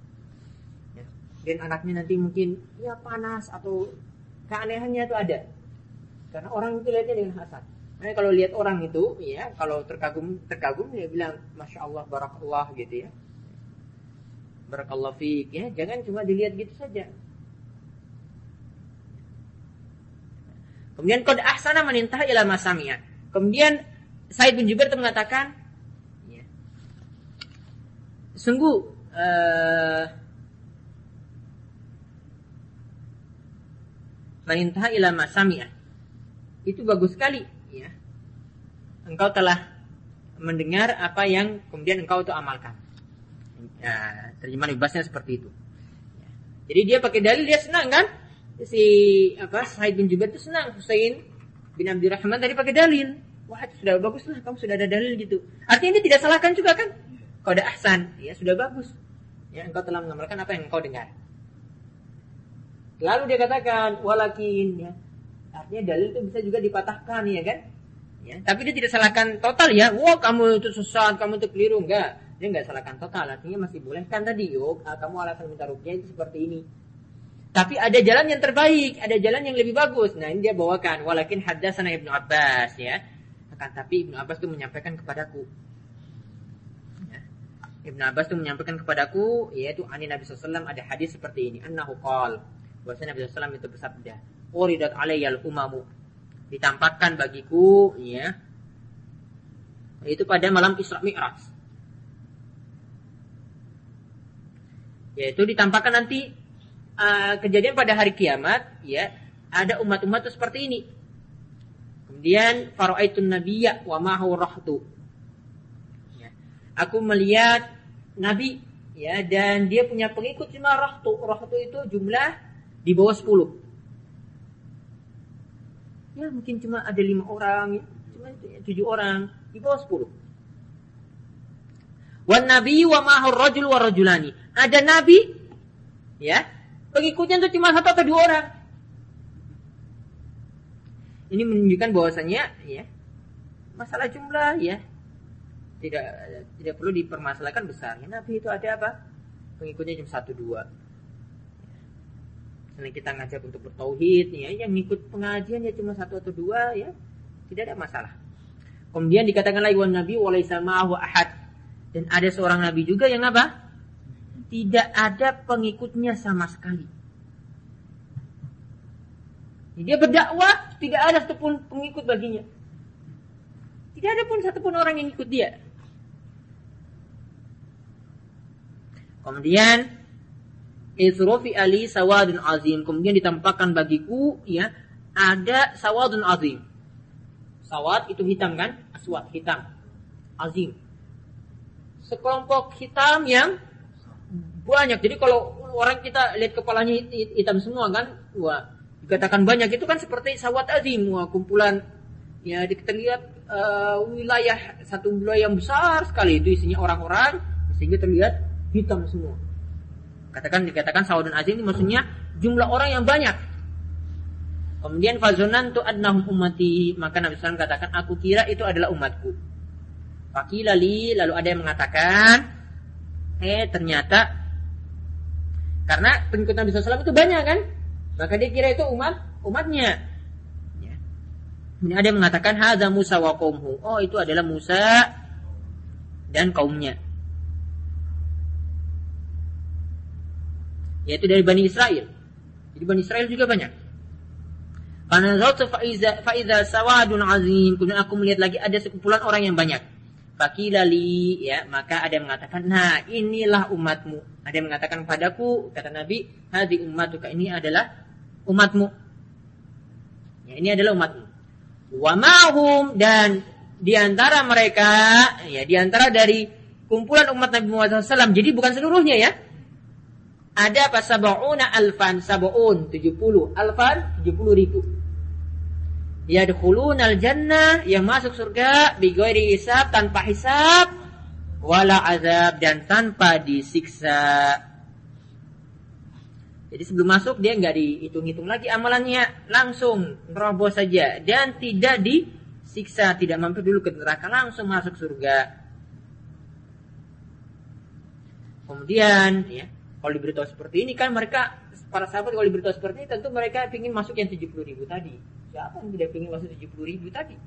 Dan anaknya nanti mungkin ya panas atau keanehannya itu ada. Karena orang itu lihatnya dengan hasad. Nah kalau lihat orang itu ya kalau terkagum terkagum dia bilang masya Allah barakallah gitu ya. Barakallah fiq ya. Jangan cuma dilihat gitu saja kemudian kode ahsana menintah ila masamiyah kemudian Said bin Jubair itu mengatakan ya, sungguh uh, Manintah ila masami'ah. Itu bagus sekali. Ya. Engkau telah mendengar apa yang kemudian engkau itu amalkan. Ya, terjemahan ibasnya seperti itu. Jadi dia pakai dalil dia senang kan? Si apa Said bin Jubair itu senang Husain bin Abdurrahman tadi pakai dalil. Wah sudah bagus lah, kamu sudah ada dalil gitu. Artinya ini tidak salahkan juga kan? Kau ada ahsan, ya sudah bagus. Ya engkau telah mengamalkan apa yang engkau dengar. Lalu dia katakan walakin ya. Artinya dalil itu bisa juga dipatahkan ya kan? Ya, tapi dia tidak salahkan total ya. Wah, kamu itu sesat, kamu itu keliru enggak. dia nggak salahkan total artinya masih boleh kan tadi yuk ah, kamu alasan minta rukyah itu seperti ini tapi ada jalan yang terbaik ada jalan yang lebih bagus. Nah ini dia bawakan. Walakin haddatsana ibnu abbas ya. Akan tapi ibnu abbas itu menyampaikan kepadaku. Ya. Ibnu Abbas itu menyampaikan kepadaku yaitu ani Nabi SAW ada hadis seperti ini. Annahu qol bahwasanya Nabi SAW itu bersabda uridat alayyal umamu. Ditampakkan bagiku ya. Itu pada malam Isra Mi'raj. Yaitu ditampakkan nanti uh, kejadian pada hari kiamat ya ada umat-umat seperti ini kemudian faraitun nabiyya wa ma rahtu ya. aku melihat nabi ya dan dia punya pengikut cuma rahtu rahtu itu jumlah di bawah 10 ya mungkin cuma ada lima orang ya. cuma tujuh orang di bawah 10 Wan nabi wa mahur rajul wa rajulani. Ada nabi ya, pengikutnya itu cuma satu atau dua orang. Ini menunjukkan bahwasanya ya, masalah jumlah ya tidak tidak perlu dipermasalahkan besar. Ya, nabi itu ada apa? Pengikutnya cuma satu dua. Karena kita ngajak untuk bertauhid ya, yang ikut pengajian ya cuma satu atau dua ya, tidak ada masalah. Kemudian dikatakan lagi wan nabi walaisa ahad dan ada seorang nabi juga yang apa? Tidak ada pengikutnya sama sekali. Dia berdakwah, tidak ada satupun pengikut baginya. Tidak ada pun satupun orang yang ikut dia. Kemudian Isrofi Ali sawadun azim. Kemudian ditampakkan bagiku ya ada sawadun azim. Sawad itu hitam kan? Aswad hitam. Azim sekelompok hitam yang banyak. Jadi kalau orang kita lihat kepalanya hitam semua kan, wah dikatakan banyak itu kan seperti sawat azim, wah kumpulan ya kita lihat uh, wilayah satu wilayah yang besar sekali itu isinya orang-orang sehingga terlihat hitam semua. Katakan dikatakan sawadun azim ini maksudnya jumlah orang yang banyak. Kemudian fazonan tu adnahum ummati maka Nabi SAW katakan aku kira itu adalah umatku. Fakilali lalu ada yang mengatakan, eh ternyata karena pengikut Nabi SAW itu banyak kan, maka dia kira itu umat umatnya. Ya. Ini ada yang mengatakan hadza Musa wa. Oh itu adalah Musa dan kaumnya. Yaitu dari Bani Israel. Jadi Bani Israel juga banyak. Karena faiza faiza sawadun azim. Kemudian aku melihat lagi ada sekumpulan orang yang banyak. Fakilali ya maka ada yang mengatakan nah inilah umatmu. Ada yang mengatakan padaku kata Nabi hadi ummatuka ini adalah umatmu. Ya ini adalah umatmu. Wa mahum dan di antara mereka ya di antara dari kumpulan umat Nabi Muhammad SAW jadi bukan seluruhnya ya. Ada apa? Sabauna alfan sabaun 70 alfan 70 ribu yadkhulunal jannah yang masuk surga bighairi hisab tanpa hisab wala azab dan tanpa disiksa. Jadi sebelum masuk dia nggak dihitung-hitung lagi amalannya, langsung nerobos saja dan tidak disiksa, tidak mampir dulu ke neraka, langsung masuk surga. Kemudian ya, kalau diberitahu seperti ini kan mereka para sahabat kalau diberitahu seperti ini tentu mereka ingin masuk yang 70 ribu tadi. Siapa yang tidak ingin masuk 70 ribu tadi?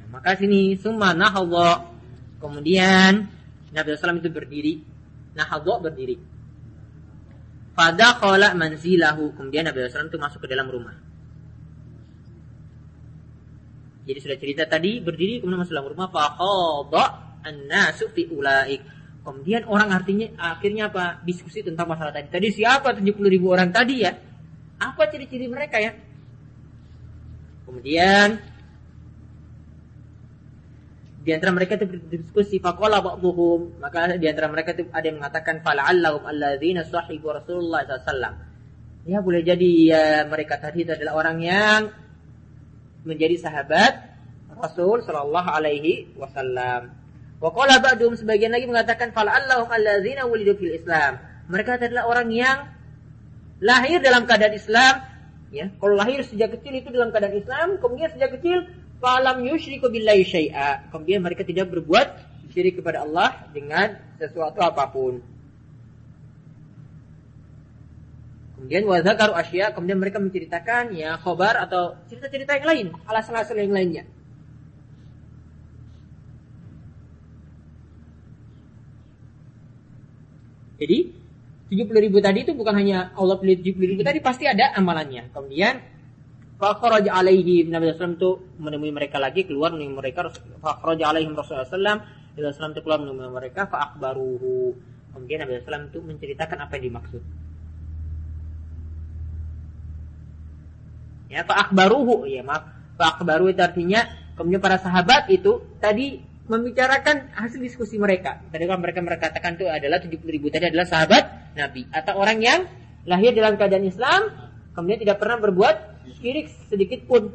Nah, maka sini summa nahadha. Kemudian Nabi SAW itu berdiri. Nahadha berdiri. Pada kola manzilahu. Kemudian Nabi SAW itu masuk ke dalam rumah. Jadi sudah cerita tadi berdiri kemudian masuk dalam rumah. Fahadha an-nasu fi ulaik. Kemudian orang artinya akhirnya apa? Diskusi tentang masalah tadi. Tadi siapa 70 ribu orang tadi ya? Apa ciri-ciri mereka ya? Kemudian di antara mereka itu berdiskusi faqala ba'dhum maka di antara mereka itu ada yang mengatakan fala'allahum alladzina sahibu Rasulullah SAW ya boleh jadi ya mereka tadi itu adalah orang yang menjadi sahabat Rasul sallallahu alaihi wasallam. Wa qala ba'dhum sebagian lagi mengatakan fala'allahum alladzina wulidu fil Islam. Mereka adalah orang yang lahir dalam keadaan Islam Ya, kalau lahir sejak kecil itu dalam keadaan Islam, kemudian sejak kecil falam yusyriku billahi syai'a. Kemudian mereka tidak berbuat syirik kepada Allah dengan sesuatu apa pun. Kemudian wazakaru asya, kemudian mereka menceritakan ya khobar atau cerita-cerita yang lain, alasan-alasan yang lainnya. Jadi 70 ribu tadi itu bukan hanya Allah pilih 70 ribu tadi pasti ada amalannya. Kemudian Fakhraj alaihim Nabi SAW itu menemui mereka lagi keluar menemui mereka Fakhraj alaihim Rasulullah SAW Nabi SAW itu keluar menemui mereka Fa'akbaruhu Kemudian Nabi SAW itu menceritakan apa yang dimaksud. Ya fa'akbaruhu Ya maaf. Fa'akbaruhu itu artinya Kemudian para sahabat itu Tadi membicarakan hasil diskusi mereka. Tadi kan mereka katakan itu adalah 70 ribu tadi adalah sahabat Nabi atau orang yang lahir dalam keadaan Islam kemudian tidak pernah berbuat syirik sedikit pun.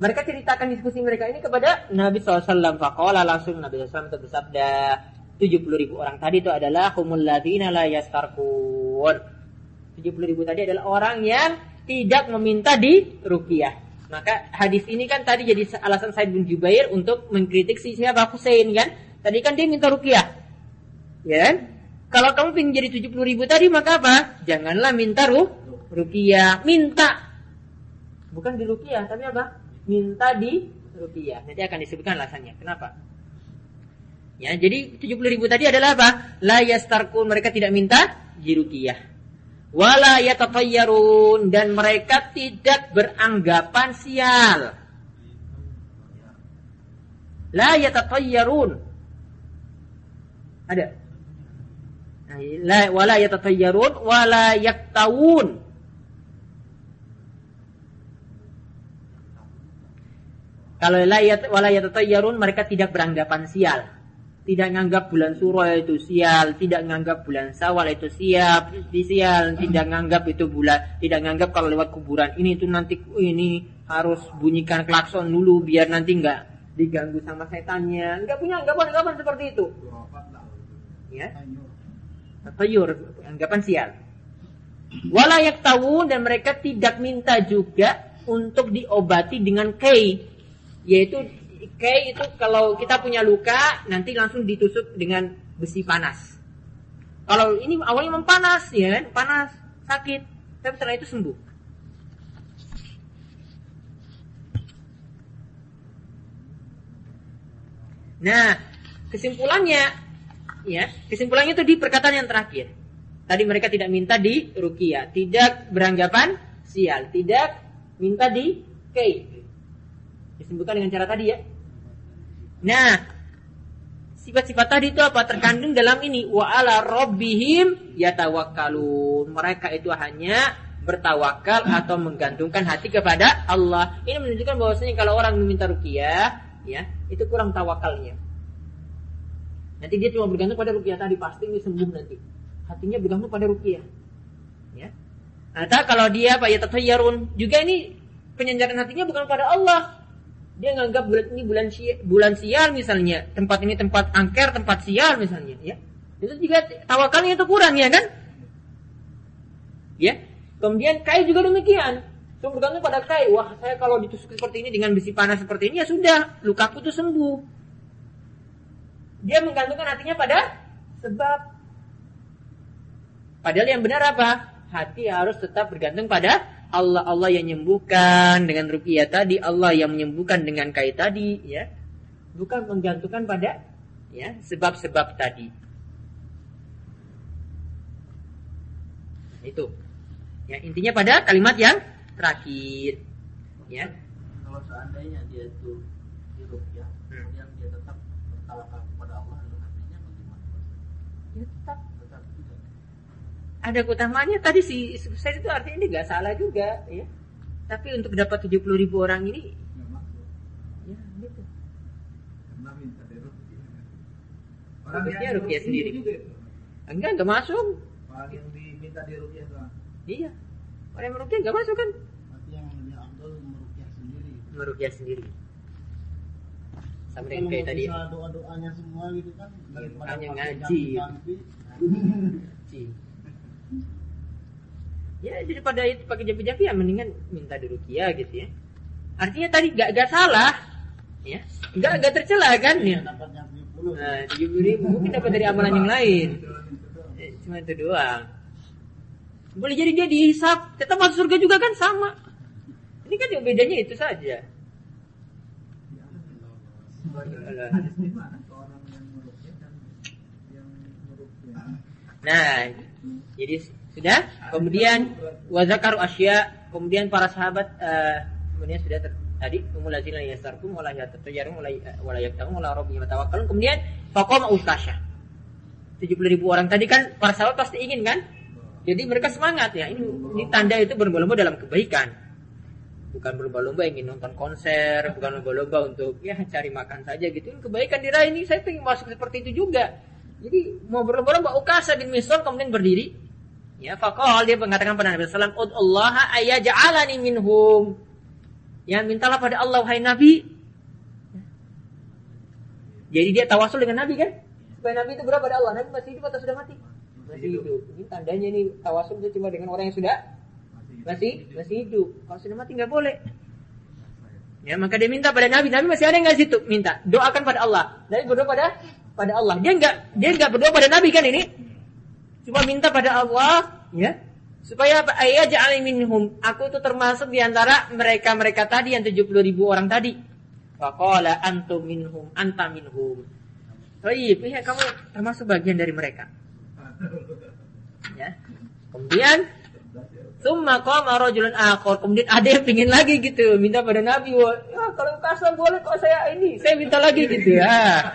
Mereka ceritakan diskusi mereka ini kepada Nabi SAW. Fakola langsung Nabi SAW itu bersabda 70 ribu orang tadi itu adalah humul ladina la yastarkun. 70 ribu tadi adalah orang yang tidak meminta di rukiah. Maka hadis ini kan tadi jadi alasan Said bin Jubair untuk mengkritik si siapa Husain kan. Tadi kan dia minta rukiah. Ya kan? Kalau kamu ingin jadi 70 ribu tadi maka apa? Janganlah minta ru rukiah. Minta. Bukan di rukiah tapi apa? Minta di rukiah. Nanti akan disebutkan alasannya. Kenapa? Ya, jadi 70 ribu tadi adalah apa? La yastarkun. Mereka tidak minta di rukiah wala yatatayyarun dan mereka tidak beranggapan sial. La yatatayyarun. Ada. La wala yatatayyarun wala yaktawun. Kalau la yat wala yatatayyarun mereka tidak beranggapan sial tidak nganggap bulan suro itu sial, tidak nganggap bulan sawal itu siap, di sial, tidak nganggap itu bulan, tidak nganggap kalau lewat kuburan ini itu nanti ini harus bunyikan klakson dulu biar nanti enggak diganggu sama setannya. Enggak punya anggapan-anggapan seperti itu. Ya. Tayur, anggapan sial. Walayak tahu dan mereka tidak minta juga untuk diobati dengan kei, yaitu Kayak itu kalau kita punya luka nanti langsung ditusuk dengan besi panas. Kalau ini awalnya memang panas ya kan, panas, sakit, tapi setelah itu sembuh. Nah, kesimpulannya ya, kesimpulannya itu di perkataan yang terakhir. Tadi mereka tidak minta di rukia, tidak beranggapan sial, tidak minta di kei, disebutkan dengan cara tadi ya. Nah, sifat-sifat tadi itu apa terkandung dalam ini wa ala rabbihim yatawakkalun. Mereka itu hanya bertawakal atau menggantungkan hati kepada Allah. Ini menunjukkan bahwasanya kalau orang meminta rukiah, ya, itu kurang tawakalnya. Nanti dia cuma bergantung pada rukiah tadi pasti ini sembuh nanti. Hatinya bergantung pada rukiah. Ya. Atau kalau dia apa ya juga ini penyandaran hatinya bukan pada Allah, dia nganggap bulan ini bulan sial, bulan sial misalnya. Tempat ini tempat angker tempat sial misalnya ya. Itu juga tawakalnya itu kurang ya kan? Ya. Kemudian kai juga demikian. So bergantung pada kai. Wah saya kalau ditusuk seperti ini dengan besi panas seperti ini ya sudah lukaku tuh sembuh. Dia menggantungkan hatinya pada sebab. Padahal yang benar apa? Hati harus tetap bergantung pada Allah Allah yang menyembuhkan dengan rupiah tadi, Allah yang menyembuhkan dengan kait tadi, ya. Bukan menggantungkan pada ya sebab-sebab tadi. Itu. Ya, intinya pada kalimat yang terakhir. Ya. Kalau seandainya dia itu di rupiah, hmm. kemudian dia tetap bertawakal kepada Allah, artinya bagaimana? Ya tetap ada keutamaannya. Tadi si sukses itu artinya ini nggak salah juga ya. Tapi untuk dapat 70 ribu orang ini ya gitu. Bagusnya rupiah. Sendiri. enggak enggak masuk. Orang yang diminta di rupiah doang iya. Orang yang merupiah enggak masuk kan? Berarti yang lebih abdul merupiah sendiri. Merupiah sendiri. Sama dengan kayak tadi. doa doanya semua gitu kan. Daripada ngaji. ngaji ya daripada itu pakai japi-japi ya mendingan minta dirukia gitu ya artinya tadi gak gak salah ya gak gak tercela kan ya Nah, tujuh puluh ribu mungkin dapat dari amalan yang lain. Eh, Cuma itu doang. Boleh jadi dia dihisap, tetap masuk surga juga kan sama. Ini kan yang bedanya itu saja. Nah, jadi sudah. Kemudian wazakaru asya. Kemudian para sahabat eh, kemudian sudah ter, tadi umul lazina yasarkum wala yatatajarun wala wala yabtagun wala rabbihim tawakkalun. Kemudian faqama ustasya. 70 ribu orang tadi kan para sahabat pasti ingin kan? Jadi mereka semangat ya. Ini, ini tanda itu berlomba-lomba dalam kebaikan. Bukan berlomba-lomba ingin nonton konser, bukan berlomba-lomba untuk ya cari makan saja gitu. Kebaikan diraih ini saya ingin masuk seperti itu juga. Jadi mau berlomba-lomba Ukasa bin Misal kemudian berdiri. Ya, fakal dia mengatakan pada Nabi alaihi wasallam, "Allah ayaj'alani minhum." Ya, mintalah pada Allah wahai Nabi. Jadi dia tawasul dengan Nabi kan? Supaya Nabi itu berapa pada Allah? Nabi masih hidup atau sudah mati? Masih hidup. Ini tandanya ini tawasul itu cuma dengan orang yang sudah masih masih hidup. Kalau sudah mati nggak boleh. Ya, maka dia minta pada Nabi. Nabi masih ada nggak situ? Minta. Doakan pada Allah. Nabi berdoa pada pada Allah. Dia nggak dia nggak berdoa pada Nabi kan ini? Cuma minta pada Allah, ya, supaya? Ayah minhum. Aku itu termasuk di antara mereka-mereka tadi yang 70 ribu orang tadi. Waqala antum minhum, anta minhum. Baik, ya kamu termasuk bagian dari mereka. Ya. Kemudian Summa qama rajulun akhar. Kemudian ada yang pingin lagi gitu, minta pada Nabi, "Wah, ya, kalau kasar boleh kok saya ini, saya minta lagi gitu ya."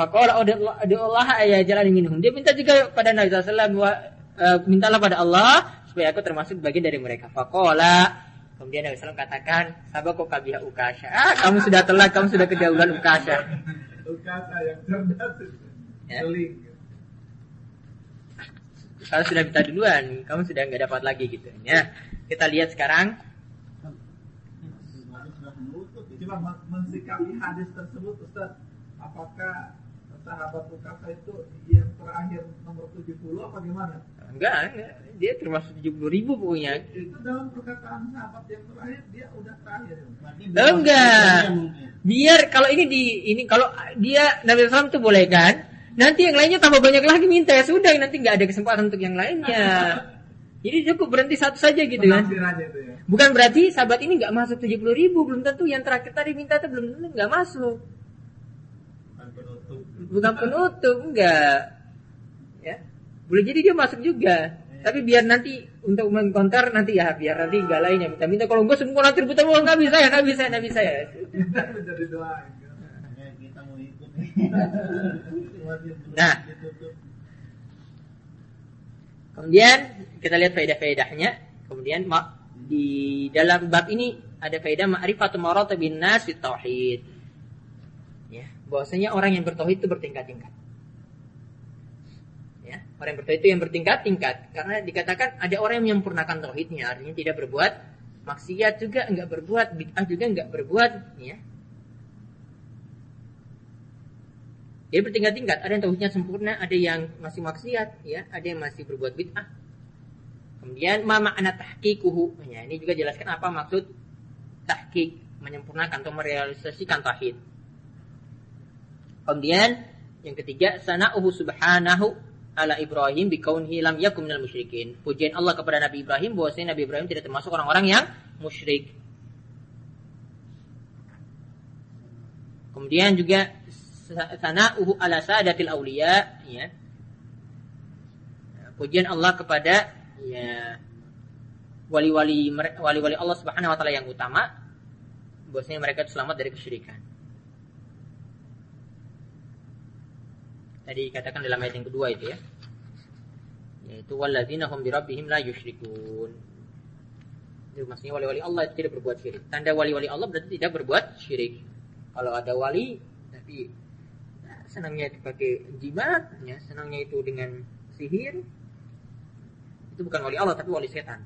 Faqala Allah ya jalan minhum. Dia minta juga pada Nabi sallallahu alaihi mintalah pada Allah supaya aku termasuk bagian dari mereka. Faqala kemudian Nabi SAW katakan, "Sabaku kabiha ukasha." Ah, kamu sudah telat, kamu sudah kedahuluan ukasha. Ukasha yang cerdas. Ya. Kalau sudah minta duluan, kamu sudah nggak dapat lagi gitu. Ya, kita lihat sekarang. Coba mensikapi hadis tersebut, Ustaz. Apakah sahabat Ukasa itu yang terakhir nomor 70 apa gimana? Enggak, enggak. Dia termasuk 70 ribu pokoknya. Itu dalam perkataan sahabat yang terakhir dia udah terakhir. enggak. Biar kalau ini di ini kalau dia Nabi Muhammad itu boleh kan? Nanti yang lainnya tambah banyak lagi minta ya sudah nanti nggak ada kesempatan untuk yang lainnya. Jadi cukup berhenti satu saja gitu kan? Ya. Bukan berarti sahabat ini nggak masuk 70 ribu belum tentu yang terakhir tadi minta itu belum tentu nggak masuk bukan penutup enggak. Ya. Boleh jadi dia masuk juga. Tapi biar nanti untuk mengkonter nanti ya biar nanti enggak lainnya minta. Minta kalau enggak semua nanti rebutan uang nggak bisa ya nggak bisa nggak bisa ya. Nah. Kemudian kita lihat faedah-faedahnya. Kemudian di dalam bab ini ada faedah ma'rifatu maratibin nas tauhid bahwasanya orang yang bertauhid itu bertingkat-tingkat. Ya, orang yang bertauhid itu yang bertingkat-tingkat karena dikatakan ada orang yang menyempurnakan tauhidnya, artinya tidak berbuat maksiat juga enggak berbuat, bid'ah juga enggak berbuat, ya. Dia bertingkat-tingkat, ada yang tauhidnya sempurna, ada yang masih maksiat, ya, ada yang masih berbuat bid'ah. Kemudian mama anak tahqiquhu. Ya, ini juga jelaskan apa maksud tahqiq, menyempurnakan atau merealisasikan tauhid. Kemudian yang ketiga sana'uhu subhanahu ala Ibrahim bikaunhi lam yakum minal musyrikin. Pujian Allah kepada Nabi Ibrahim bahwasanya Nabi Ibrahim tidak termasuk orang-orang yang musyrik. Kemudian juga sana'uhu ala sadatil auliya ya. Pujian Allah kepada ya wali-wali wali-wali Allah Subhanahu wa taala yang utama bahwasanya mereka selamat dari kesyirikan. Tadi katakan dalam ayat yang kedua itu ya. Yaitu walladzina hum birabbihim la yusyrikun. Itu maksudnya wali-wali Allah tidak berbuat syirik. Tanda wali-wali Allah berarti tidak berbuat syirik. Kalau ada wali tapi nah, senangnya itu pakai jimat, ya, senangnya itu dengan sihir, itu bukan wali Allah tapi wali setan.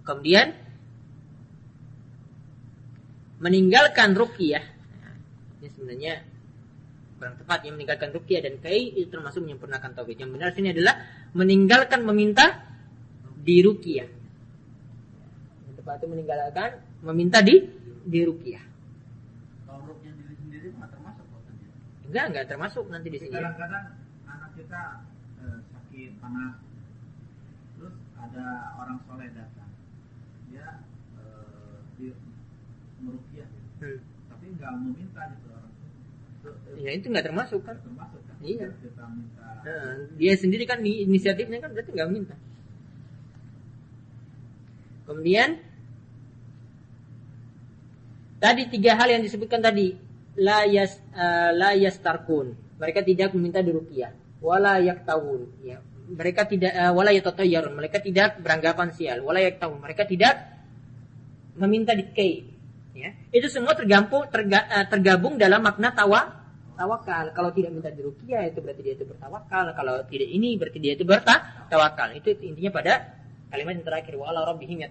Kemudian meninggalkan ruqyah. Nah, ini sebenarnya kurang tepat yang meninggalkan rukyah dan kai itu termasuk menyempurnakan tauhid. Yang benar sini adalah meninggalkan meminta di rukyah. Yang tepat itu meninggalkan meminta di di rukyah. Enggak, enggak termasuk nanti di sini. Kadang-kadang anak kita eh, sakit panas, terus ada orang soleh datang, dia eh, di merukiah, Hmm. tapi nggak meminta gitu Ya itu nggak termasuk kan? termasuk kan? Iya. Nah, dia sendiri kan inisiatifnya kan berarti nggak minta. Kemudian tadi tiga hal yang disebutkan tadi la yas eh, la yastarkun. Mereka tidak meminta diruqyah. Wala yaktawun. Ya. Mereka tidak uh, wala yatatayyarun. Mereka tidak beranggapan sial. Wala yaktawun. Mereka tidak meminta dikai. Ya. Itu semua tergabung terga, eh, tergabung dalam makna tawa tawakal. Kalau tidak minta diruqyah itu berarti dia itu bertawakal. Kalau tidak ini berarti dia itu bertawakal. Itu intinya pada kalimat yang terakhir wa rabbihim.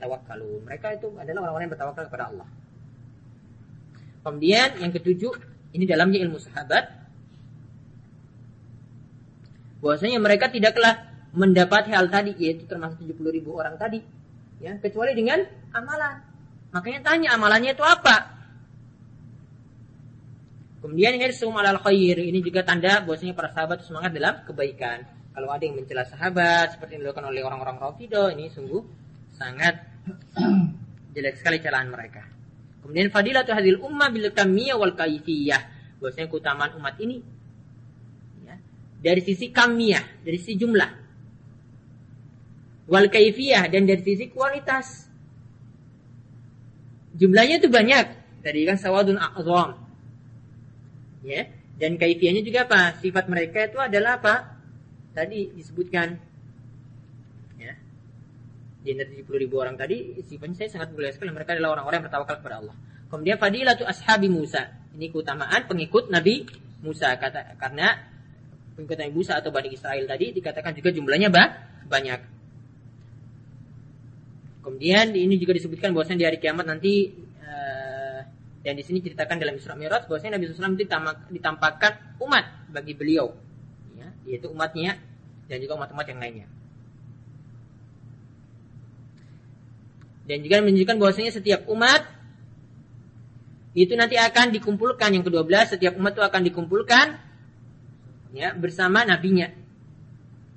Mereka itu adalah orang-orang yang bertawakal kepada Allah. Kemudian yang ketujuh, ini dalamnya ilmu sahabat. Bahwasanya mereka tidaklah mendapat hal tadi, yaitu termasuk 70 ribu orang tadi. ya Kecuali dengan amalan. Makanya tanya amalannya itu apa? Kemudian hirsum alal khair. Ini juga tanda bahwasanya para sahabat semangat dalam kebaikan. Kalau ada yang mencela sahabat seperti yang dilakukan oleh orang-orang Rafidah, ini sungguh sangat jelek sekali celaan mereka. Kemudian fadilatu hadil ummah bil kamiyah wal kaifiyah. Bahwasanya keutamaan umat ini ya, dari sisi kamiyah, dari sisi jumlah. Wal kaifiyah dan dari sisi kualitas. Jumlahnya itu banyak. Tadi kan sawadun a'zam. Ya, dan kaifiyahnya juga apa? Sifat mereka itu adalah apa? Tadi disebutkan ya. Di antara 70 ribu orang tadi sifatnya saya sangat mulia sekali mereka adalah orang-orang yang bertawakal kepada Allah. Kemudian fadilatu ashabi Musa. Ini keutamaan pengikut Nabi Musa kata karena pengikut Nabi Musa atau Bani Israel tadi dikatakan juga jumlahnya bah, banyak. Kemudian ini juga disebutkan bahwasanya di hari kiamat nanti eh, dan di sini ceritakan dalam Isra Mi'raj bahwasanya Nabi SAW ditamak- ditampakkan umat bagi beliau, ya, yaitu umatnya dan juga umat-umat yang lainnya. Dan juga menunjukkan bahwasanya setiap umat itu nanti akan dikumpulkan yang ke-12 setiap umat itu akan dikumpulkan ya bersama nabinya.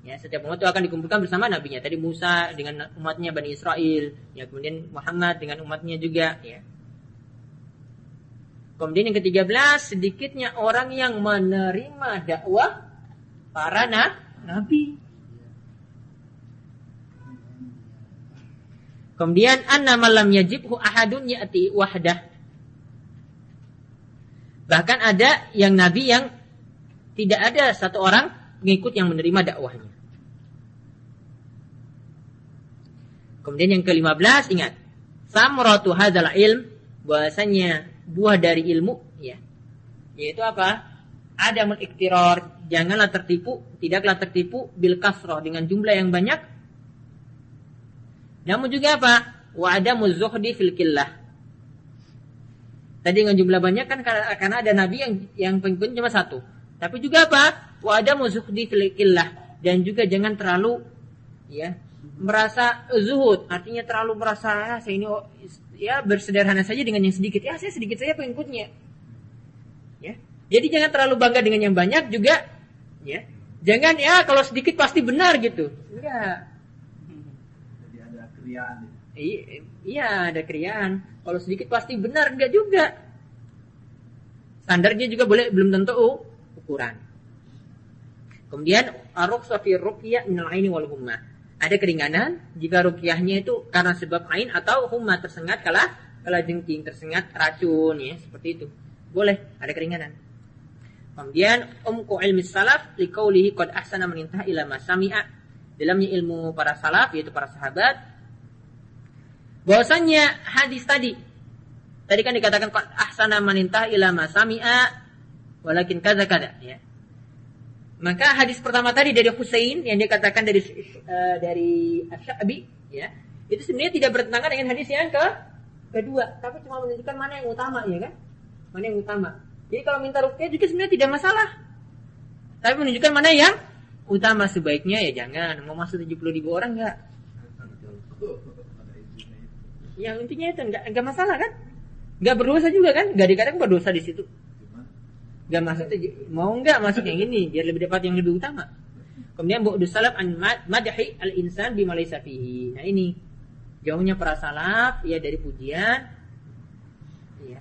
Ya, setiap umat itu akan dikumpulkan bersama nabinya. Tadi Musa dengan umatnya Bani Israel, ya kemudian Muhammad dengan umatnya juga, ya. Kemudian yang ke-13 sedikitnya orang yang menerima dakwah para na nabi. Kemudian anna malam yajibhu ahadun ya'ti wahdah. Bahkan ada yang nabi yang tidak ada satu orang pengikut yang menerima dakwahnya. Kemudian yang ke-15 ingat, samratu hadzal ilm bahwasanya buah dari ilmu ya. Yaitu apa? Adamul iktiror, janganlah tertipu, tidaklah tertipu bil kasroh dengan jumlah yang banyak. Namun juga apa? Wa adamu zuhdi fil killah. Tadi dengan jumlah banyak kan karena, ada nabi yang yang pengikut cuma satu. Tapi juga apa? Wa adamu zuhdi fil killah dan juga jangan terlalu ya merasa zuhud artinya terlalu merasa "Ah, saya ini oh, ya bersederhana saja dengan yang sedikit. Ya saya sedikit saja pengikutnya. Ya. Jadi jangan terlalu bangga dengan yang banyak juga ya. Jangan ya kalau sedikit pasti benar gitu. Enggak. Jadi ada keriaan. gitu. I- iya ada kriaan kalau sedikit pasti benar enggak juga. Standarnya juga boleh belum tentu ukuran. Kemudian aruksa fi ruqyah minal aini wal humma ada keringanan jika rukyahnya itu karena sebab ain atau humma tersengat kala kala jengking tersengat racun ya seperti itu. Boleh ada keringanan. Kemudian umku ilmi salaf liqaulihi qad ahsana man intaha ila sami'a. Dalamnya ilmu para salaf yaitu para sahabat. Bahwasanya hadis tadi tadi kan dikatakan qad ahsana man intaha ila sami'a walakin kaza kada ya maka hadis pertama tadi dari Husain yang dia katakan dari eh, dari Asy-Sya'bi ya, itu sebenarnya tidak bertentangan dengan hadis yang ke kedua, tapi cuma menunjukkan mana yang utama ya kan? Mana yang utama. Jadi kalau minta rukyah juga sebenarnya tidak masalah. Tapi menunjukkan mana yang utama sebaiknya ya jangan mau masuk 70 ribu orang enggak. Yang intinya itu enggak enggak masalah kan? Enggak berdosa juga kan? Enggak dikatakan berdosa di situ. Gak masuk itu mau nggak masuk yang ini biar lebih dapat yang lebih utama. Kemudian bu'du salaf an madhi al insan bima laysa fihi. Nah ini jauhnya para salaf ya dari pujian ya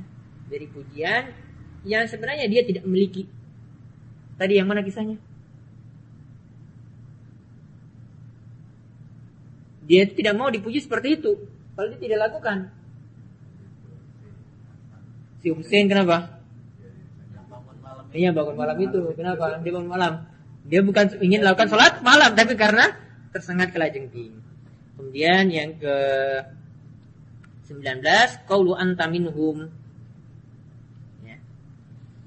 dari pujian yang sebenarnya dia tidak memiliki. Tadi yang mana kisahnya? Dia itu tidak mau dipuji seperti itu. Kalau dia tidak lakukan. Si Hussein kenapa? Iya bangun malam itu. Kenapa? Dia bangun malam. Dia bukan ingin lakukan sholat malam, tapi karena tersengat kelajengking. Kemudian yang ke 19, qaulu anta minhum. Ya.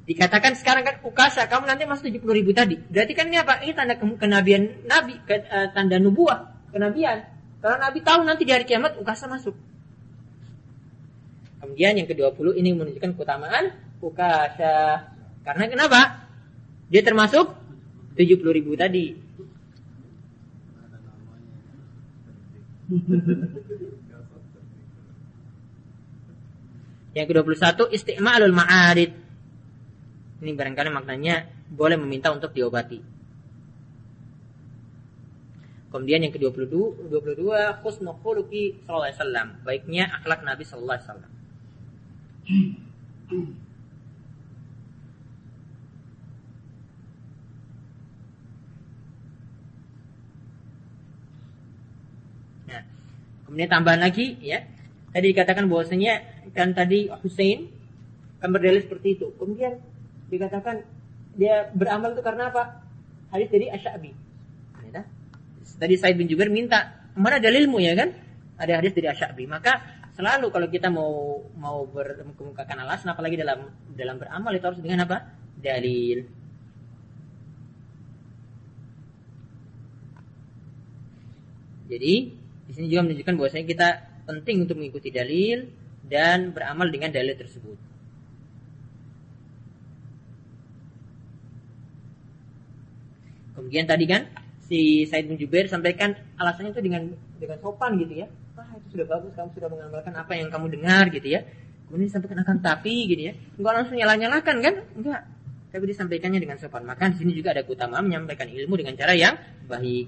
Dikatakan sekarang kan ukasa, kamu nanti masuk 70 ribu tadi. Berarti kan ini apa? Ini tanda kenabian Nabi, ke, uh, tanda nubuah, kenabian. Kalau Nabi tahu nanti di hari kiamat ukasa masuk. Kemudian yang ke-20 ini menunjukkan keutamaan ukasa. Karena kenapa? Dia termasuk 70 ribu tadi. Yang ke-21 isti'malul ma'arid. Ini barangkali maknanya boleh meminta untuk diobati. Kemudian yang ke-22 22 husnul khuluqi sallallahu alaihi wasallam. Baiknya akhlak Nabi sallallahu alaihi wasallam. Kemudian tambahan lagi ya. Tadi dikatakan bahwasanya kan tadi Hussein kan berdalil seperti itu. Kemudian dikatakan dia beramal itu karena apa? Hadis dari Asyabi. Ya, tadi Said bin Jubair minta mana dalilmu ya kan? Ada hadis dari Asyabi. Maka selalu kalau kita mau mau berkemukakan alasan apalagi dalam dalam beramal itu harus dengan apa? Dalil. Jadi di sini juga menunjukkan bahwasanya kita penting untuk mengikuti dalil dan beramal dengan dalil tersebut. Kemudian tadi kan si Said bin Jubair sampaikan alasannya itu dengan dengan sopan gitu ya. Wah itu sudah bagus kamu sudah mengamalkan apa yang kamu dengar gitu ya. Kemudian disampaikan akan tapi gitu ya. Enggak langsung nyala-nyalakan kan? Enggak. Tapi disampaikannya dengan sopan. Maka di sini juga ada keutamaan menyampaikan ilmu dengan cara yang baik.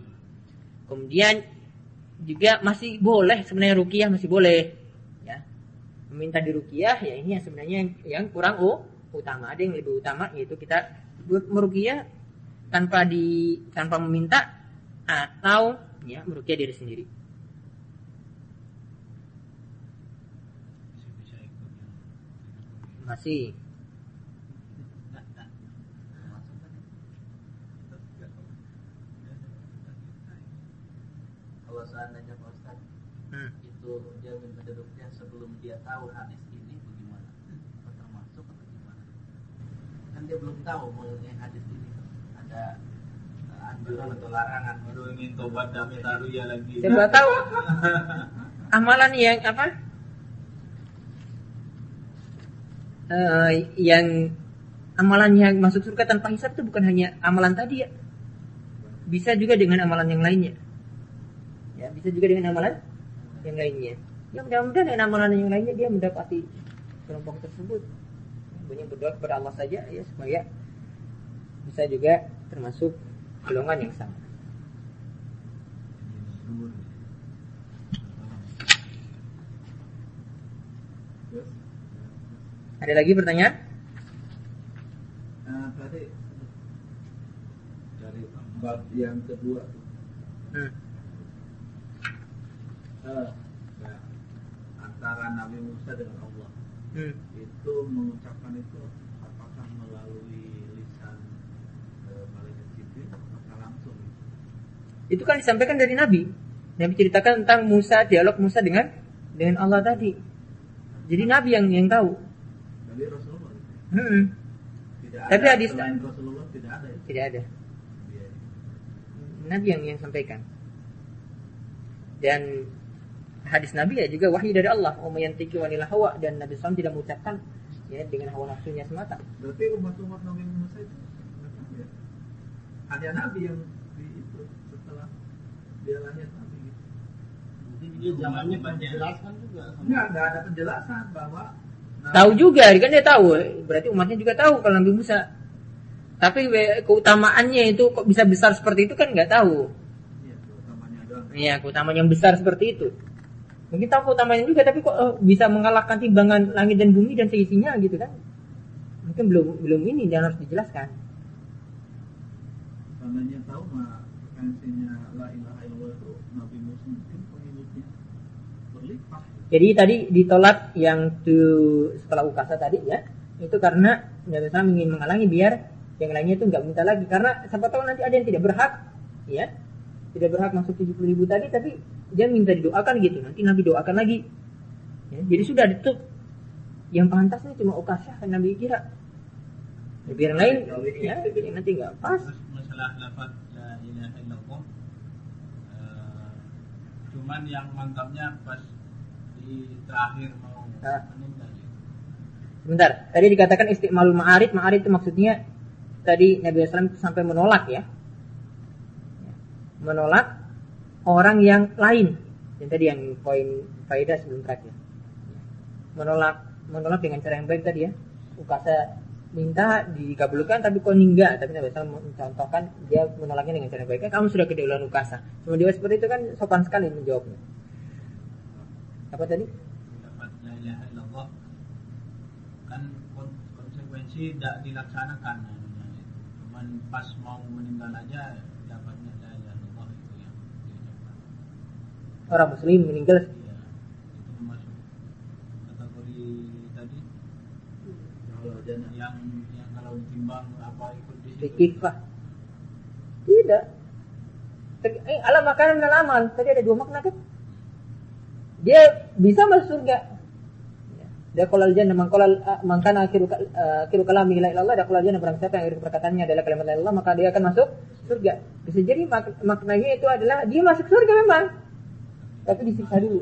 Kemudian juga masih boleh sebenarnya rukiah masih boleh. Ya. Meminta di rukiah ya ini yang sebenarnya yang, yang kurang oh utama. Ada yang lebih utama yaitu kita merukiah tanpa di tanpa meminta atau ya merukiah diri sendiri. Masih kalau seandainya Pak Ustaz hmm. itu dia minta duduknya sebelum dia tahu hadis ini bagaimana? Apa termasuk atau gimana kan dia belum tahu mengenai hadis ini. Ada uh, anjuran atau larangan. Baru ingin tobat dan minta ya lagi. Siapa tahu. Amalan yang apa? Uh, yang amalan yang masuk surga tanpa hisab itu bukan hanya amalan tadi ya. Bisa juga dengan amalan yang lainnya. Ya bisa juga dengan amalan yang lainnya ya mudah-mudahan dengan amalan yang lainnya dia mendapati kelompok tersebut banyak berdoa kepada Allah saja ya supaya bisa juga termasuk golongan yang sama Ada lagi pertanyaan? Uh, tadi dari bab yang kedua. Hmm uh, antara Nabi Musa dengan Allah. Hmm. itu mengucapkan itu apakah melalui lisan uh, malaikat Jibril atau langsung? Itu kan disampaikan dari Nabi. Nabi ceritakan tentang Musa dialog Musa dengan dengan Allah tadi. Jadi Nabi yang yang tahu. Jadi Rasulullah. Hmm. tidak tapi ada, hadis Rasulullah tidak ada tidak ada. Iya. Nabi yang yang sampaikan. Dan hadis Nabi ya juga wahyu dari Allah. Umayantiki wanil hawa dan Nabi SAW tidak mengucapkan ya dengan hawa nafsunya semata. Berarti umat-umat Nabi Musa itu ya? hanya Nabi yang di itu setelah dia lahir Nabi gitu. Jadi dia zamannya penjelasan juga. Enggak, enggak ada penjelasan bahwa Nabi tahu juga, kan dia tahu. Berarti umatnya juga tahu kalau Nabi Musa Tapi keutamaannya itu kok bisa besar seperti itu kan nggak tahu. Iya, doang. Iya, keutamaan yang besar seperti itu. Mungkin tahu keutamanya juga, tapi kok eh, bisa mengalahkan timbangan langit dan bumi dan seisinya gitu kan? Mungkin belum belum ini dan harus dijelaskan. Seandainya tahu mah frekuensinya la ilaha illallah itu Nabi mungkin pengikutnya berlimpah. Jadi tadi ditolak yang tuh setelah ukasa tadi ya, itu karena Nabi ingin menghalangi biar yang lainnya itu nggak minta lagi karena siapa tahu nanti ada yang tidak berhak, ya, tidak berhak masuk 70 ribu tadi, tapi dia minta didoakan gitu, nanti Nabi doakan lagi. Ya, jadi sudah ditutup. Yang pantasnya cuma ukasa yang Nabi kira. Ya, biar yang lain, ya, yang nanti nggak pas. Masalah lafaz la ilaha illallah eh, cuman yang mantapnya pas di terakhir mau Ah. meninggal ya. Sebentar, tadi dikatakan istiqmalul ma'arid, ma'arid itu maksudnya tadi Nabi SAW sampai menolak ya. Menolak orang yang lain. Yang tadi yang poin faedah sebelum terakhir. Menolak menolak dengan cara yang baik tadi ya. Ukasa minta dikabulkan tapi kau enggak tapi Nabi SAW mencontohkan dia menolaknya dengan cara yang baik. Kamu sudah kedahuluan ukasa. Cuma dia seperti itu kan sopan sekali menjawabnya. Apa tadi? Ilaha illallah kan kon- konsekuensi tidak dilaksanakan. Cuman pas mau meninggal aja dapatnya la ilaha illallah itu yang diucapkan orang muslim meninggal iya itu termasuk kategori tadi Kalau jannah yang yang kalau ditimbang apa ikut di situ Fikifah. Tidak. Eh, alam makanan dan amal. Tadi ada dua makna kan? Dia bisa masuk surga. Ya. Dia kolal jannah mangkolal mangkana akhiru kal- eh, akhiru kalami la illallah dia kolal jannah barang siapa yang akhir perkataannya adalah kalimat la illallah maka dia akan masuk surga. Bisa jadi mak- maknanya itu adalah dia masuk surga memang. Tapi disiksa dulu.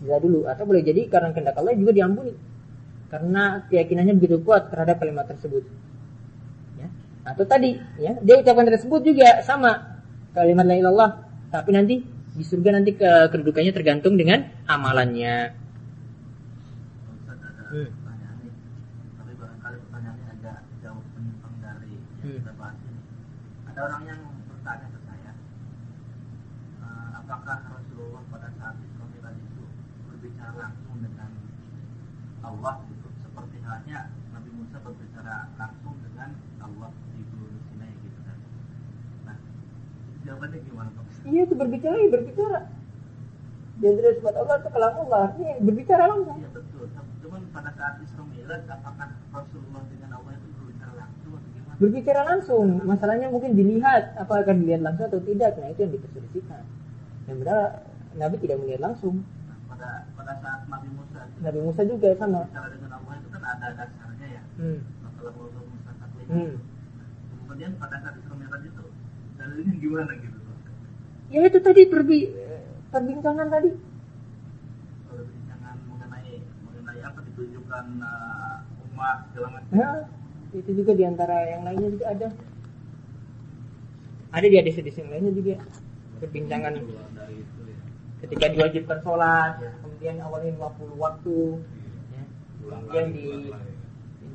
Disiksa dulu atau boleh jadi karena kehendak Allah juga diampuni karena keyakinannya begitu kuat terhadap kalimat tersebut. Ya. Atau tadi, ya, dia ucapan tersebut juga sama kalimat la ilallah, tapi nanti di surga nanti ke kedudukannya tergantung dengan amalannya. Ada Hmm. pertanyaan nih tapi barangkali pertanyaannya agak jauh menyimpang dari yang Hmm. kita bahas ini ada orang yang bertanya ke saya eh, apakah Rasulullah pada saat Isra Mi'raj itu berbicara langsung dengan Allah gitu seperti halnya Nabi Musa berbicara langsung dengan Allah di Gunung Sinai gitu kan nah jawabannya gimana Pak? Iya itu berbicara, ya berbicara. Dia tidak sebut Allah itu kalam Allah, artinya berbicara langsung. Iya betul cuman pada saat Isra Mi'raj apakah Rasulullah dengan Allah itu berbicara langsung atau gimana? Berbicara langsung, masalahnya mungkin dilihat apakah akan dilihat langsung atau tidak. Nah itu yang diperselisihkan. Yang benar Nabi tidak melihat langsung. Pada saat Nabi Musa Nabi Musa juga sama. bicara dengan Allah itu kan ada dasarnya ya Hmm. masalah Allah Musa taklim. Hmm. Kemudian pada saat Isra Mi'raj itu dalilnya gimana gitu? Ya itu tadi perbi perbincangan tadi. Jangan mengenai mengenai apa ditunjukkan uh, umat segala macam. Ya, itu juga di antara yang lainnya juga ada. Ada di hadis-hadis yang lainnya juga perbincangan dari itu. Ketika diwajibkan sholat, kemudian awalnya 50 waktu, ya. Kemudian di ulang lagi.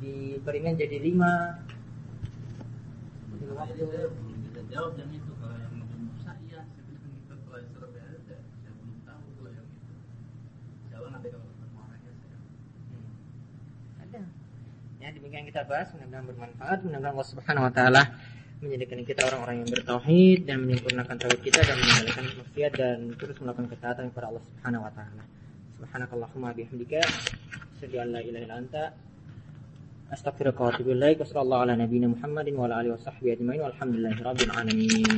diperingan jadi lima. Lima waktu. ini saya belum bisa jawab yang itu kalau yang Nabi Musa saya bilang kalau Isra Mi'raj saya, saya belum tahu kalau yang itu. Jawab nanti kalau ketemu orangnya saya. Hmm. Ada. Ya demikian kita bahas, mudah-mudahan bermanfaat, mudah-mudahan Allah Subhanahu wa taala menjadikan kita orang-orang yang bertauhid dan menyempurnakan tauhid kita dan meninggalkan maksiat dan terus melakukan ketaatan kepada Allah Subhanahu wa taala. Subhanakallahumma bihamdika asyhadu an la ilaha illa anta astaghfiruka wa atubu ilaik. Wassallallahu ala nabiyyina Muhammadin wa ala alihi washabbihi ajmain walhamdulillahi rabbil alamin.